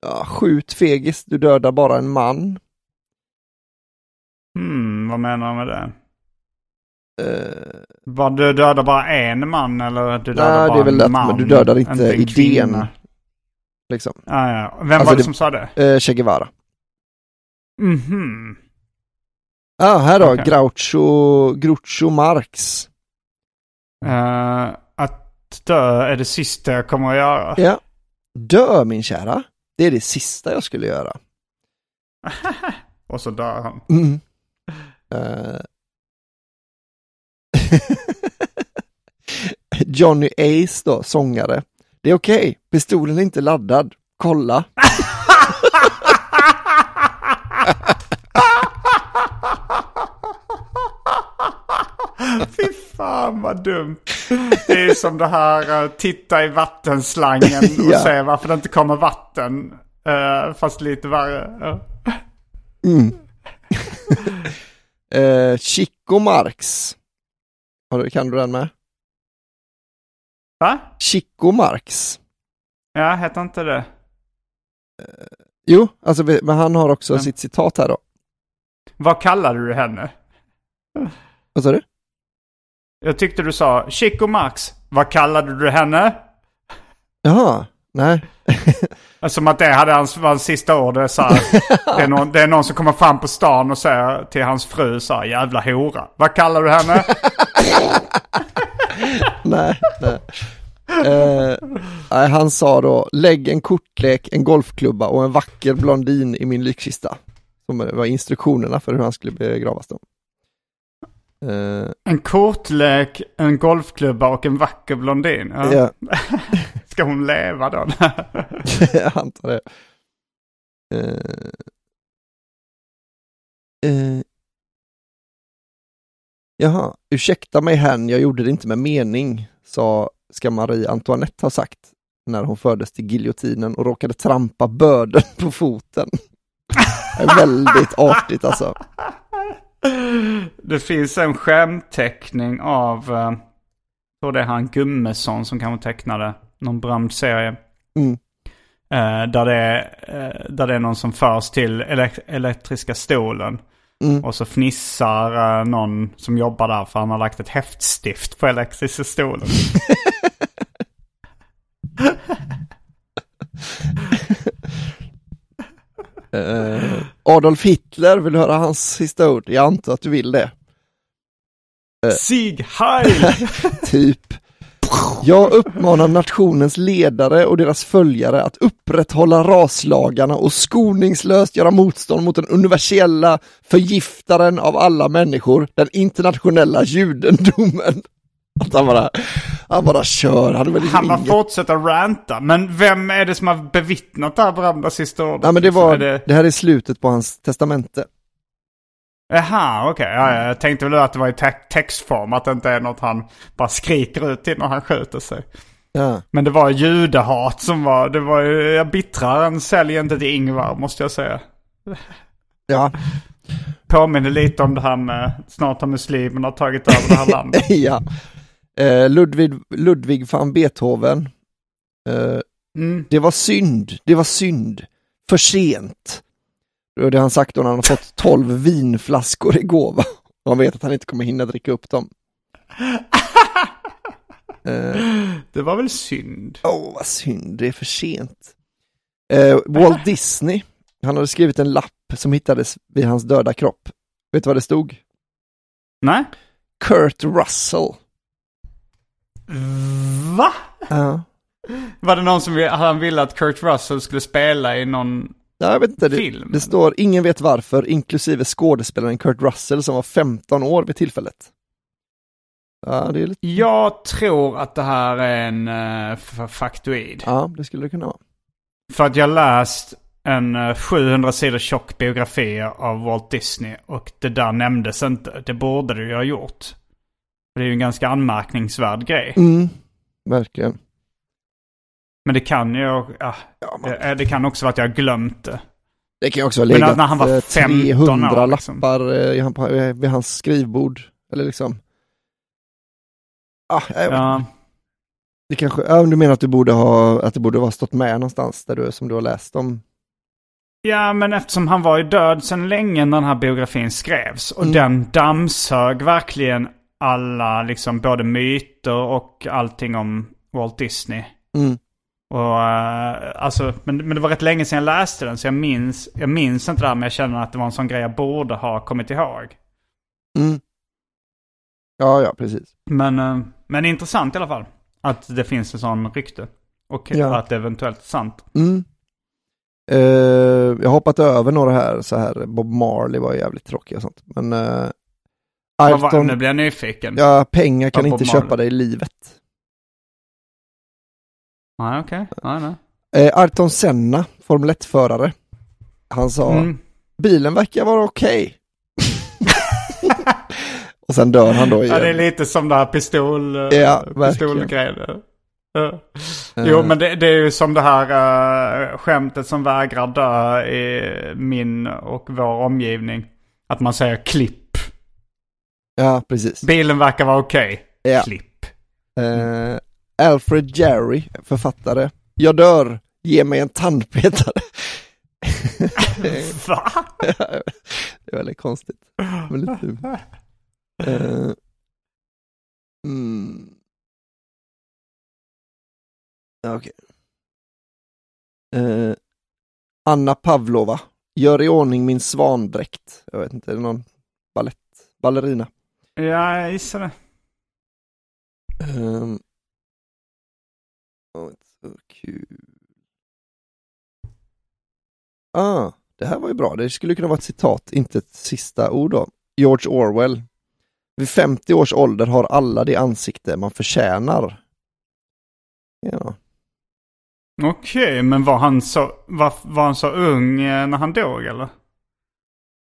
ja, skjut fegis, du dödar bara en man. Hmm, vad menar du med det? Uh, Var du dödar bara en man eller du dödar Nej, bara det är väl en man? men du dödar inte en idén. kvinna? liksom. Ah, ja. Vem Alltså var det, det- som sa det? Uh, che Guevara. Mhm. Ja, ah, här då, Okej. Groucho, Groucho Marx. Eh, att dö är det sista jag kommer att göra. Ja. Dö min kära. Det är det sista jag skulle göra. Och så dör han. Mm. Eh. Johnny Ace då, sångare. Det är okej, pistolen är inte laddad. Kolla. Fy fan vad dumt. Det är som det här uh, titta i vattenslangen och Ja. se varför det inte kommer vatten. Eh, fast lite värre. Mm. Eh, Chico Marx. Kan du den med? Va? Chico Marx. Ja, heter inte det? Jo, alltså men han har också Vem? sitt citat här då. Vad kallade du henne? Vad sa du? Jag tyckte du sa Chico Max. Vad kallade du henne? Jaha, nej. Som att det hade hans, var hans sista ord. Det är, så här, det, är någon, det är någon som kommer fram på stan och säger till hans fru så här, jävla hora. Vad kallar du henne? nej, nej. Eh, nej, han sa då, lägg en kortlek, en golfklubba och en vacker blondin i min likkista. Som var instruktionerna för hur han skulle begravas då. Eh, En kortlek, en golfklubba och en vacker blondin. Ja. ja, Ska hon leva då? jag antar det. Eh, eh, jaha, ursäkta mig hen, jag gjorde det inte med mening, sa, ska Marie Antoinette ha sagt när hon fördes till giljotinen och råkade trampa börden på foten. Väldigt artigt alltså. Det finns en skämteckning av, eh, tror det är han Gummesson som kanske tecknade någon berömd serie. Mm. Eh, där, det är, eh, där det är någon som förs till elek- elektriska stolen. Mm. Och så fnissar någon som jobbar där för han har lagt ett häftstift på elektriska stolen. Eh, Adolf Hitler, vill du höra hans sista ord? Jag antar att du vill det. Sieg Heil! typ. Jag uppmanar nationens ledare och deras följare att upprätthålla raslagarna och skoningslöst göra motstånd mot den universella förgiftaren av alla människor, den internationella judendomen. Att han bara, han bara kör. Han, liksom han bara inget... fortsätter ranta. Men vem är det som har bevittnat det här berömda sista ordet? Nej men det var, Är det... det här är slutet på hans testamente. Jaha, okej. Okay. Ja, jag tänkte väl att det var i te textform, att det inte är något han bara skriker ut till när han skjuter sig. Ja. Men det var judehat som var, det var ju, jag bittrar än sälj inte till Ingvar måste jag säga. Ja. Påminner lite om det här med snart har muslimerna tagit över det här landet. ja. Eh, Ludvig, Ludvig van Beethoven. Eh, mm. Det var synd, det var synd. För sent. Det har han sagt då när han har fått 12 vinflaskor i gåva. Han vet att han inte kommer hinna dricka upp dem. uh, det var väl synd? Åh, oh, vad synd. Det är för sent. Uh, Walt Disney, han hade skrivit en lapp som hittades vid hans döda kropp. Vet du vad det stod? Nej. Kurt Russell. Va? Ja. Var det någon som han ville att Kurt Russell skulle spela i någon Ja, jag vet inte, det, film? det står ingen vet varför, inklusive skådespelaren Kurt Russell som var 15 år vid tillfället. Ja, det är lite... Jag tror att det här är en uh, faktoid. Ja, det skulle det kunna vara. För att jag läst en uh, 700 sidor tjock biografi av Walt Disney och det där nämndes inte. Det borde det ju ha gjort. Det är ju en ganska anmärkningsvärd grej. Mm, verkligen. Men det kan ju, ja, ja det, det, kan också vara att jag har glömt det. Det kan ju också ha legat när han var 300 år, liksom. lappar vid hans skrivbord. Eller liksom. Ah, ja. Det kanske, ja, du menar att du borde ha, att det borde ha stått med någonstans där du, som du har läst om? Ja, men eftersom han var ju död sedan länge när den här biografin skrevs. Och Mm. den dammsög verkligen alla, liksom både myter och allting om Walt Disney. Mm. Och, uh, alltså, men, men det var rätt länge sedan jag läste den så jag minns, jag minns inte det här men jag känner att det var en sån grej jag borde ha kommit ihåg. Mm. Ja, ja, precis. Men, uh, men intressant i alla fall. Att det finns en sån rykte. Och Ja. att det eventuellt är sant. Mm. Eh, jag har hoppat över några här, så här, Bob Marley var jävligt tråkig och sånt. Men uh, Vad var- Nu blir jag nyfiken. ja, pengar kan inte Marley? köpa dig livet. Nej, okej. Nej, nej. Eh, Ayrton Senna, Formel 1-förare. Han sa, Mm. bilen verkar vara okej. och sen dör han då igen. Ja, det är lite som det här pistol, Ja, ja, pistolgrejen. Eh. Jo, men det, det är ju som det här uh, skämtet som vägrar dö i min och vår omgivning. Att man säger klipp. Ja, precis. Bilen verkar vara okej. Ja. Klipp. Eh, Alfred Jerry, författare. Jag dör, ge mig en tandpetare. Va? det är väldigt konstigt. Men lite... Eh, mm. Okej. Eh, Anna Pavlova, gör i ordning min svandräkt. Jag vet inte, är det någon ballett, ballerina? Ja, jag gissar det. Um, oh, så kul. Ah, det här var ju bra. Det skulle kunna vara ett citat, inte ett sista ord då. George Orwell. Vid 50 års ålder har alla det ansikte man förtjänar. Ja. Okej, men var han, så, var, var han så ung eh, när han dog eller?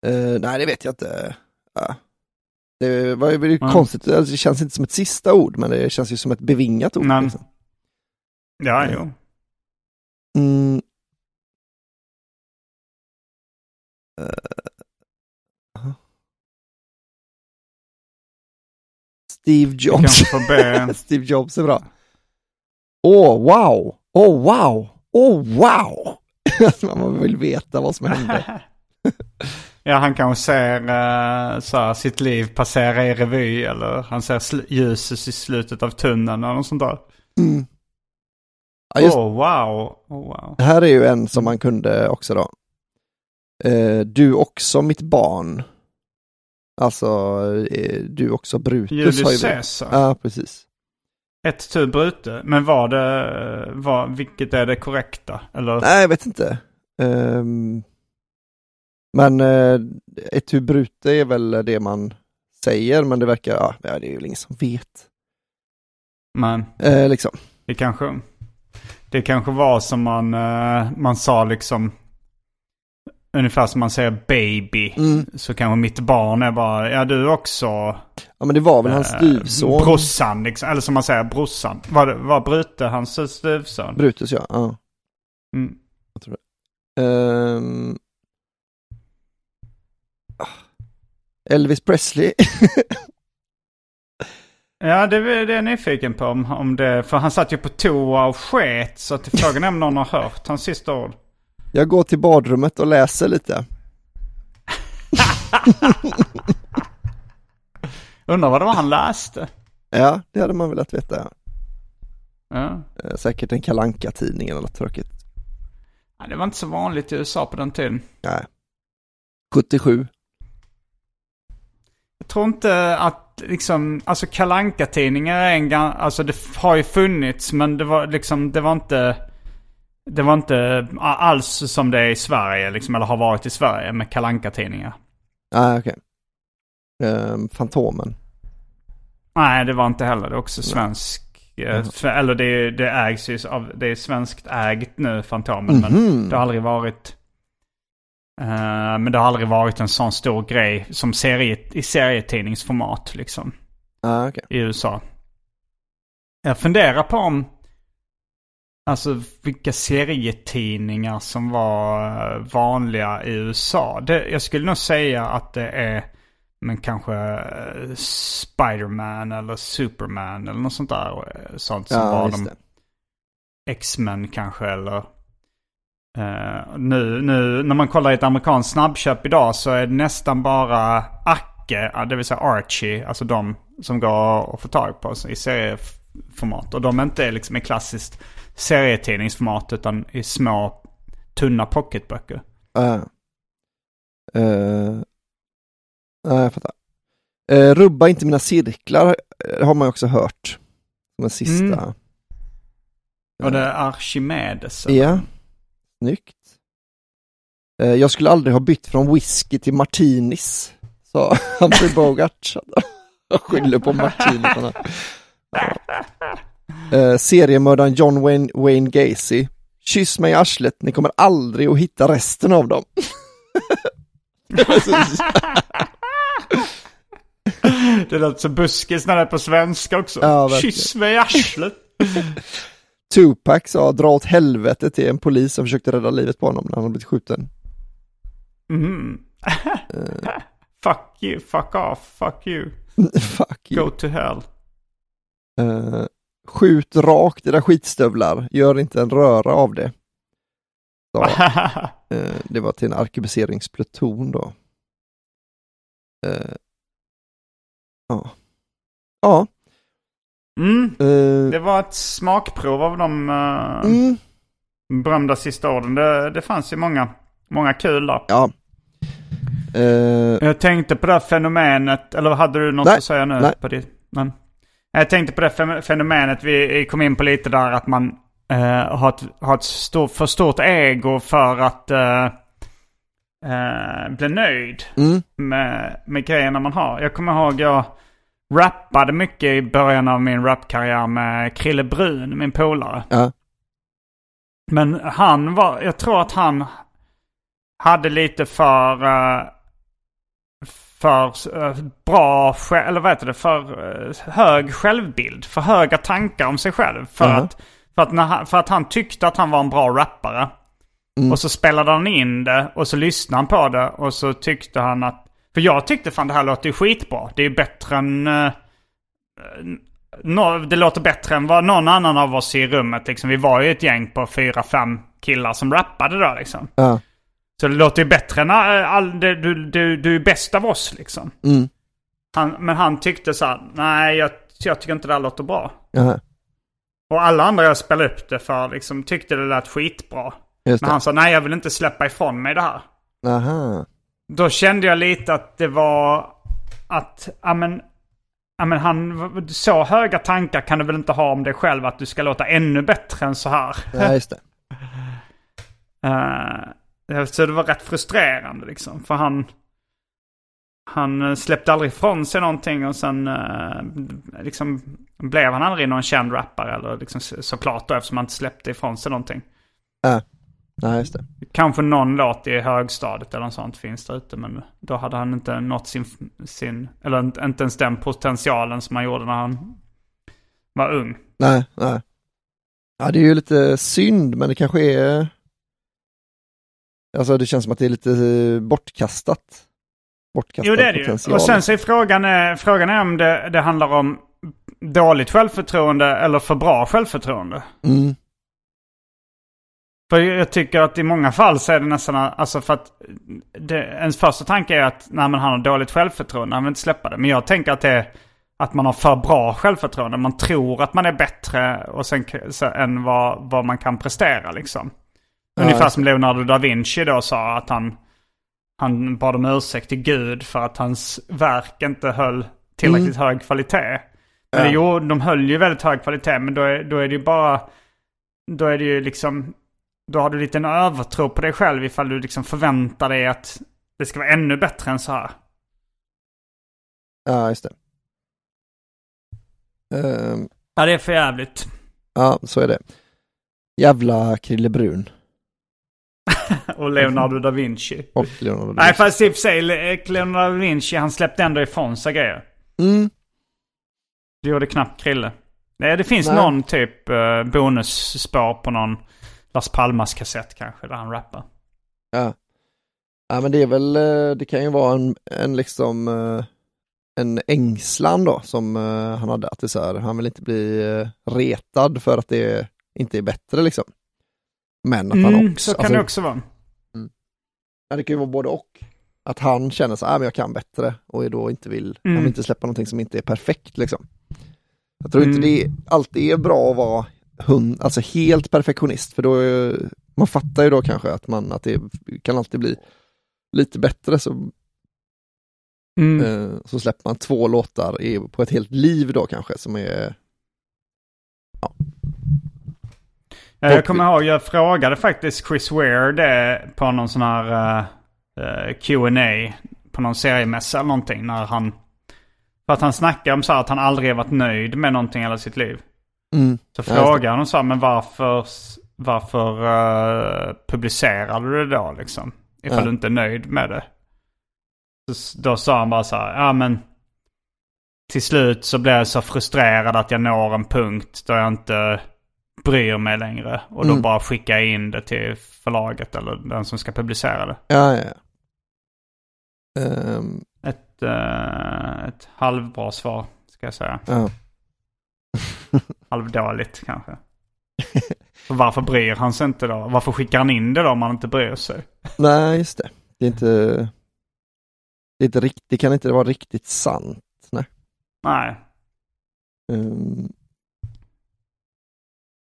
Eh, nej, det vet jag inte. Ja. Det var ju Ja. konstigt. Alltså, Det känns inte som ett sista ord, men det känns ju som ett bevingat ord. Nej. Liksom. Ja, jo. Mm. Eh. Steve Jobs. Steve Jobs är bra. Åh, wow! Åh, wow! Åh, wow! Man vill veta vad som hände. Ja, han kanske ser eh, så sitt liv passera i revy eller han ser ljuset i slutet av tunneln eller något sånt där. Mm. Ja, just, wow. Oh, wow. Det här är ju en som man kunde också då. Eh, du också mitt barn. Alltså, eh, du också Brutus Julius Caesar. Ja, precis. Ett tu brute. Men var det, var, vilket är det korrekta? Eller? Nej, jag vet inte. Ehm, men uh, ett brute är väl det man säger, men det verkar, ja, det är ju ingen som vet. Men Eh, liksom. det kanske, det kanske var som man, eh, man sa liksom. Ungefär som man säger baby. Mm. Så kanske mitt barn är bara, ja du också Ja, men det var väl hans eh, styvson. brorsan. Liksom. Eller som man säger brorsan. Var, det- var Brute hans styvson? Brutus, ja. ja. Mm. Ehm. Ah. Elvis Presley. Ja, det, det är jag nyfiken på om, om det. För han satt ju på toa och sket. Så att frågan är om någon har hört hans sista ord. jag går till badrummet och läser lite. Undrar vad det var han läste. Ja, det hade man velat veta. Ja. Ja. Eh, Säkert en kalanka tidning eller något tråkigt. Ja, Det var inte så vanligt i USA på den tiden. Nej. 77. Jag tror inte att liksom, alltså kalanka tidningar är en alltså det har ju funnits men det var liksom, det var inte, det var inte alls som det är i Sverige liksom, eller har varit i Sverige med kalanka tidningar Nej, okej. Ehm, Fantomen. Nej, det var inte heller, det är också svensk, för, eller det, det ägs ju av, det är svenskt ägt nu, Fantomen, men Mhm. det har aldrig varit, eh, men det har aldrig varit en sån stor grej som serie, i serietidningsformat liksom. Ah, okej. i USA. Jag funderar på om, alltså vilka serietidningar som var eh, vanliga i USA. Det, jag skulle nog säga att det är, men kanske eh, Spiderman eller Superman eller något sånt där. Sånt som Ja, var de. X-Men kanske eller... eh, nu, nu när man kollar i ett amerikanskt snabbköp idag så är det nästan bara Acke, det vill säga Archie, alltså de som går att få tag på i serieformat. Och de är inte liksom i klassiskt serietidningsformat utan i små tunna pocketböcker. Ah. Uh, nej, jag fattar. Eh, rubba inte mina cirklar eh, har man ju också hört. Som en sista. Mm. Och det är Archimedes. Ja, snyggt. Eh, jag skulle aldrig ha bytt från whisky till martinis, sa Humphrey Bogart. Jag skyller på martinisarna. Ja. Eh, seriemördaren John Wayne, Wayne Gacy. Kyss mig i arslet, ni kommer aldrig att hitta resten av dem. Det låter så buskis när det är på svenska också. Ja. Kyss mig i arslet. Tupac sa dra åt helvete till en polis som försökte rädda livet på honom när han blivit skjuten. Mm. fuck you, fuck off, fuck you. Fuck you. Go to hell. Eh, skjut rakt era skitstövlar, gör inte en röra av det. Så, eh, det var till en arkebuseringspluton då. Eh, ja. Ja. Mm. eh, Det var ett smakprov av de uh, mm, berömda sista orden. Det, det fanns ju många, många kul där. ja. Eh, Jag tänkte på det här fenomenet, eller hade du något Nej, att säga nu? nej. På det? Men, jag tänkte på det fenomenet vi kom in på lite där, att man eh, har ett, har ett stort, för stort ego för att bli nöjd mm, med, med grejerna man har. Jag kommer ihåg jag rappade mycket i början av min rapkarriär med Krille Brun, min polare. ja. Men han var, jag tror att han hade lite för, eh, för eh, bra, eller vad heter det, för eh, hög självbild. För höga tankar om sig själv. För, Jaha. att, för, att när han, för att han tyckte att han var en bra rappare. Mm. Och så spelade han in det och så lyssnade han på det och så tyckte han att... För jag tyckte fan det här låter ju skitbra. Det är bättre än... eh, nå- det låter bättre än vad någon annan av oss i rummet liksom. Vi var ju ett gäng på fyra, fem killar som rappade då liksom. ja. Så det låter ju bättre än eh, all, det, du, du, du är bäst av oss liksom. Mm, Han, men han tyckte så här, nej jag, jag tycker inte det här låter bra. jaha. Och alla andra jag spelade upp det för liksom tyckte det lät skitbra. Just Men det. han sa, nej jag vill inte släppa ifrån mig det här. Aha. Då kände jag lite att det var att, ja men, ja men han, så höga tankar kan du väl inte ha om dig själv att du ska låta ännu bättre än så här. Nej, just det. Uh, så det var rätt frustrerande liksom. För han, han släppte aldrig ifrån sig någonting och sen uh, liksom blev han aldrig någon känd rappare. Eller liksom såklart då eftersom han inte släppte ifrån sig någonting. Ja, uh, nej just det. Kanske någon låt i högstadiet eller något sånt finns där ute. Men då hade han inte nått sin, sin eller inte ens den potentialen som han gjorde när han var ung. Nej, nej. Ja, det är ju lite synd, men det kanske är Alltså det känns som att det är lite eh, bortkastat. Bortkastad jo det är det ju. Och sen så är frågan, är, frågan är om det, det handlar om dåligt självförtroende eller för bra självförtroende. Mm. För jag tycker att i många fall så är det nästan, alltså för att det, ens första tanke är att nej men han har dåligt självförtroende, han vill inte släppa det. Men jag tänker att det är att man har för bra självförtroende. Man tror att man är bättre och sen, så, än vad, vad man kan prestera liksom. Ungefär som Leonardo da Vinci då sa att han, han bad om ursäkt till Gud för att hans verk inte höll tillräckligt mm. hög kvalitet. Men ja. jo, de höll ju väldigt hög kvalitet men då är, då är det ju bara... Då är det ju liksom... Då har du lite en övertro på dig själv ifall du liksom förväntar dig att det ska vara ännu bättre än så här. Ja, just det. Um, ja, det är för jävligt. Ja, så är det. Jävla Krille Brun. och Leonardo da Vinci. Och Leonardo da Vinci. Nej, fast i och för sig, Leonardo da Vinci, han släppte ändå ifrån sig grejer. Mm. Det gjorde knappt Krille. Nej, det finns Nej. någon typ uh, bonusspår på någon Las Palmas kassett kanske, där han rappar. Ja. Ja, men det är väl, eh, det kan ju vara en, en liksom, eh, en ängslan då som han hade, att det så här, han vill inte bli retad för att det inte är bättre liksom. Men att mm, han också... Så kan alltså, det också vara. Mm. Men det kan ju vara både och. Att han känner så här, men jag kan bättre och då inte vill, mm. han vill inte släppa någonting som inte är perfekt liksom. Jag tror mm. inte det alltid är bra att vara hund, alltså helt perfektionist, för då, är, man fattar ju då kanske att man, att det kan alltid bli lite bättre så Mm. Eh, så släpper man två låtar i, på ett helt liv då kanske som är ja, Eh, jag kommer ihåg, jag frågade faktiskt Chris Ware det på någon sån här uh, eh, uh, Q&A på någon seriemässa eller någonting när han... För att han snackade om så att han aldrig varit nöjd med någonting hela sitt liv. Mm. Så frågade han och sa, men varför, varför uh, publicerade du det då liksom? Ifall ja. du inte är nöjd med det. Så, då sa han bara så här, ja men till slut så blir jag så frustrerad att jag når en punkt då jag inte bryr mig längre. Och då mm. bara skickar jag in det till förlaget eller den som ska publicera det. Ja, ja, ja. Um... Ett, uh, ett halvbra svar, ska jag säga. Ja. Halvdåligt kanske. För varför bryr han sig inte då? Varför skickar han in det då om han inte bryr sig? Nej, just det. Det är inte... Det, är inte rikt, det kan inte vara riktigt sant. Nej. Nej. Um,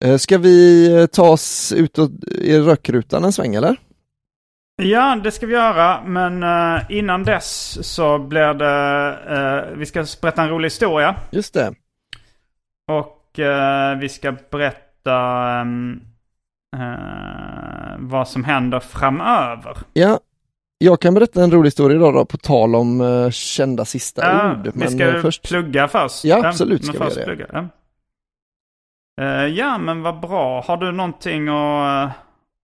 Eh, ska vi eh, ta oss ut i rökrutan en sväng eller? Ja, det ska vi göra. Men uh, innan dess så blir det... Vi ska berätta en rolig historia. Just det. Och uh, vi ska berätta um, vad som händer framöver. Ja, jag kan berätta en rolig historia idag då, på tal om kända sista ja, ord. Men vi ska först... plugga först. Ja, absolut ska vi göra det. Ja. Uh, ja, men vad bra. Har du någonting att,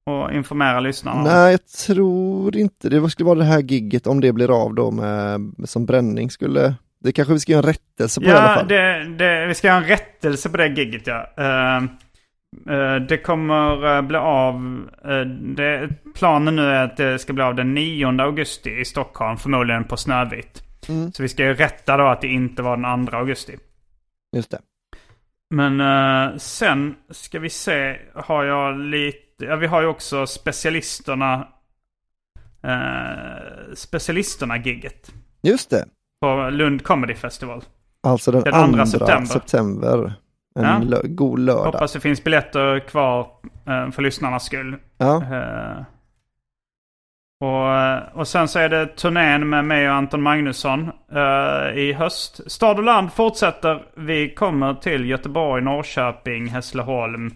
uh, att informera lyssnarna? Nej, jag tror inte det. skulle vara det här gigget om det blir av då med som bränning skulle... Det kanske vi ska göra en rättelse på ja, i alla fall. Det, det, vi ska göra en rättelse på det gigget ja. Uh, det kommer bli av, det, planen nu är att det ska bli av den 9 augusti i Stockholm, förmodligen på Snövit. Mm. Så vi ska ju rätta då att det inte var den 2 augusti. Just det. Men uh, sen ska vi se, har jag lite, ja vi har ju också specialisterna, uh, specialisterna-gigget. Just det. På Lund Comedy Festival. Alltså den, den andra september. september. En ja. god lördag. Hoppas det finns biljetter kvar uh, för lyssnarnas skull. Ja. Och, och sen så är det turnén med mig och Anton Magnusson uh, i höst. Stad och land fortsätter. Vi kommer till Göteborg, Norrköping, Hässleholm.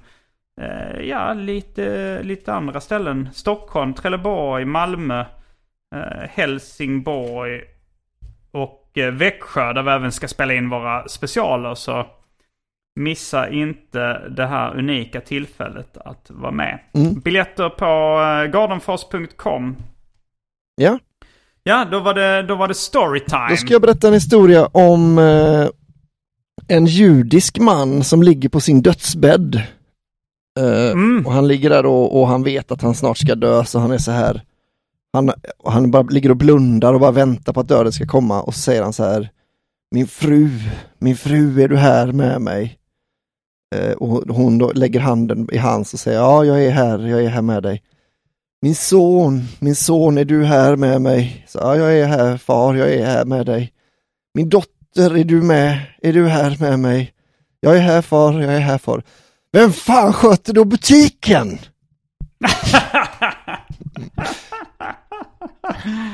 Uh, ja, lite, lite andra ställen. Stockholm, Trelleborg, Malmö, uh, Helsingborg och Växjö där vi även ska spela in våra specialer. Så Missa inte det här unika tillfället att vara med. Mm. Biljetter på gardenfors.com Ja. Ja, då var det, då var det storytime. Då ska jag berätta en historia om eh, en judisk man som ligger på sin dödsbädd. Eh, mm. Och han ligger där och, och, han vet att han snart ska dö, så han är så här. Han, han bara ligger och blundar och bara väntar på att döden ska komma och så säger han så här. Min fru, min fru, är du här med mig? Eh, och hon då lägger handen i hans och säger ja, jag är här, jag är här med dig. Min son, min son, är du här med mig? Så, ja, jag är här far, jag är här med dig. Min dotter, är du med? Är du här med mig? Jag är här far, jag är här far. Vem fan sköter då butiken?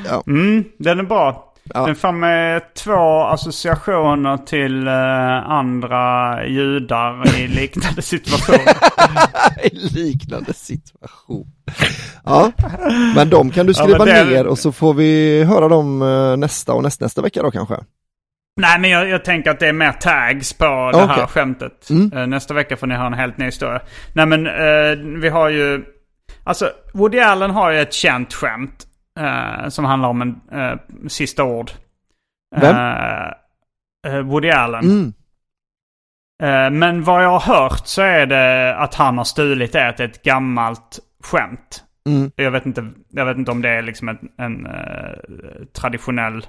ja. Mm, den är bra. Ja. Den får med två associationer till uh, andra judar i liknande situationer. I liknande situation. Ja, men de kan du skriva ja, det... ner och så får vi höra dem uh, nästa och näst, nästa vecka då kanske. Nej, men jag, jag, tänker att det är mer tags på det okay. här skämtet. Mm. Uh, nästa vecka får ni höra en helt ny historia. Nej, men vi har ju... Alltså, Woody Allen har ju ett känt skämt. Uh, som handlar om en uh, sista ord. Vem? Uh, Woody Allen. Mm. men vad jag har hört så är det att han har stulit det. Att det är ett gammalt skämt. Mm. Jag, vet inte, jag vet inte om det är liksom en, en traditionell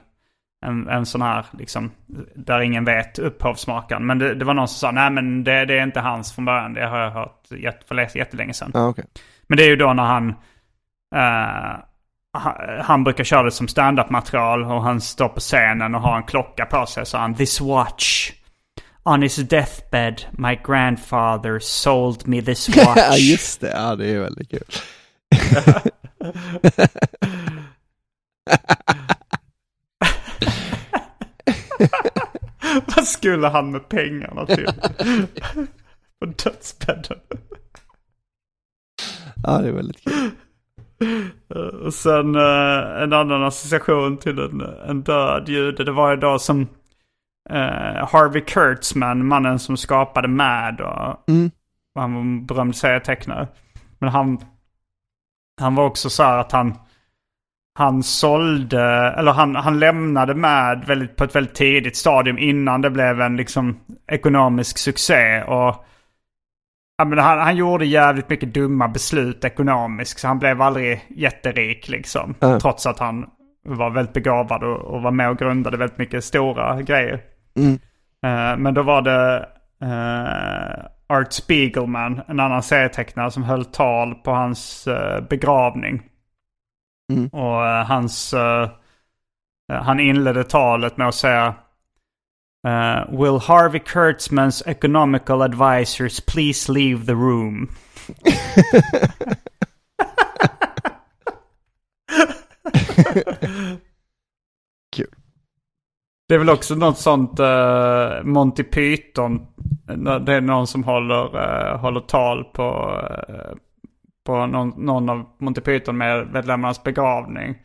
en, en sån här, liksom, där ingen vet upphovsmakaren. Men det, det, var någon som sa, nej men det, det, är inte hans från början. Det har jag hört för jättelänge sedan. Ah, okay. Men det är ju då när han, han brukar köra det som stand-up material och han står på scenen och har en klocka på sig. Så han This watch. On his deathbed my grandfather sold me this watch. Ja just det, ja det är väldigt kul. Vad skulle han med pengarna till? på dödsbädden. ja det är väldigt kul. Eh, och sen uh, en annan association till en, en död jude. Det var ju då som uh, Harvey Kurtzman, mannen som skapade Mad. Och, mm. och han var en berömd serietecknare. Men han, han var också så här att han, han sålde, eller han, han lämnade Mad väldigt, på ett väldigt tidigt stadium innan det blev en liksom ekonomisk succé. Och Ja, men han, han gjorde jävligt mycket dumma beslut ekonomiskt. Så han blev aldrig jätterik liksom. Mm. Trots att han var väldigt begåvad och, och, var med och grundade väldigt mycket stora grejer. Mm. Uh, men då var det uh, Art Spiegelman, en annan serietecknare som höll tal på hans uh, begravning. Mm. Och hans... han inledde talet med att säga Uh, will Harvey Kurtzman's economical advisors please leave the room? Kul. Det är väl också något sånt uh, Monty Python. Det är någon som håller, uh, håller tal på, uh, på någon, någon av Monty Python-medlemmarnas begravning.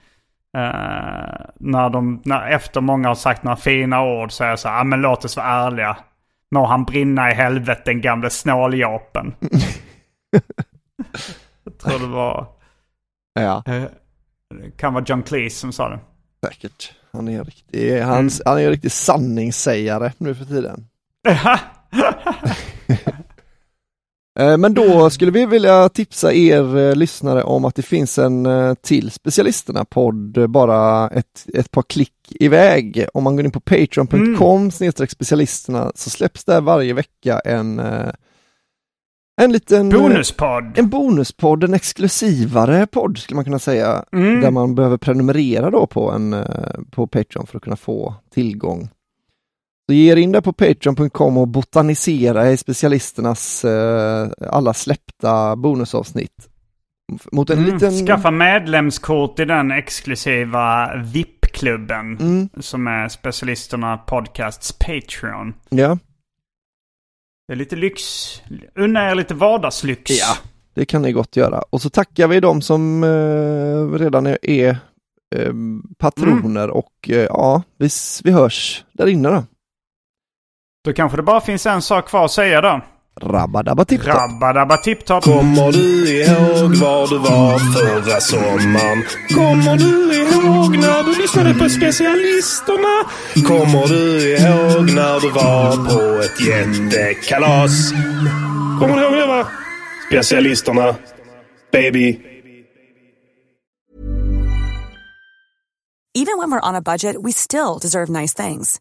Uh, när de, när, efter många har sagt några fina ord så är jag så här, ah, men låt oss vara ärliga. Må han brinna i helvete den gamle snåljapen. jag tror det var... Ja. Uh, det kan vara John Cleese som sa det. Säkert. Han är riktig, han, mm. han är riktig sanningssägare nu för tiden. Eh, men då skulle vi vilja tipsa er eh, lyssnare om att det finns en eh, till Specialisterna-podd bara ett, ett par klick iväg. Om man går in på patreon.com mm. specialisterna så släpps där varje vecka en en liten bonuspodd. En bonuspodd, en exklusivare podd skulle man kunna säga. Mm. Där man behöver prenumerera då på en på Patreon för att kunna få tillgång så ge er in där på patreon.com och botanisera i specialisternas eh, alla släppta bonusavsnitt. Mot en Mm. liten... Skaffa medlemskort i den exklusiva VIP-klubben. Mm. Som är specialisterna podcasts Patreon. Ja, Det är lite lyx. Unna er lite vardagslyx. Ja. det kan ni gott göra. Och så tackar vi de som eh, redan är, eh, patroner och eh, ja, vi, vi hörs där inne då. Då kanske det bara finns en sak kvar att säga då. Rabba tipp Rabba tipptopp. Kommer du ihåg var du var förra sommaren? Kommer du ihåg när du lyssnade på specialisterna? Kommer du ihåg när du var på ett jättekalas? Kommer du ihåg det va? Specialisterna. Baby. Even when we're on a budget, we still deserve nice things.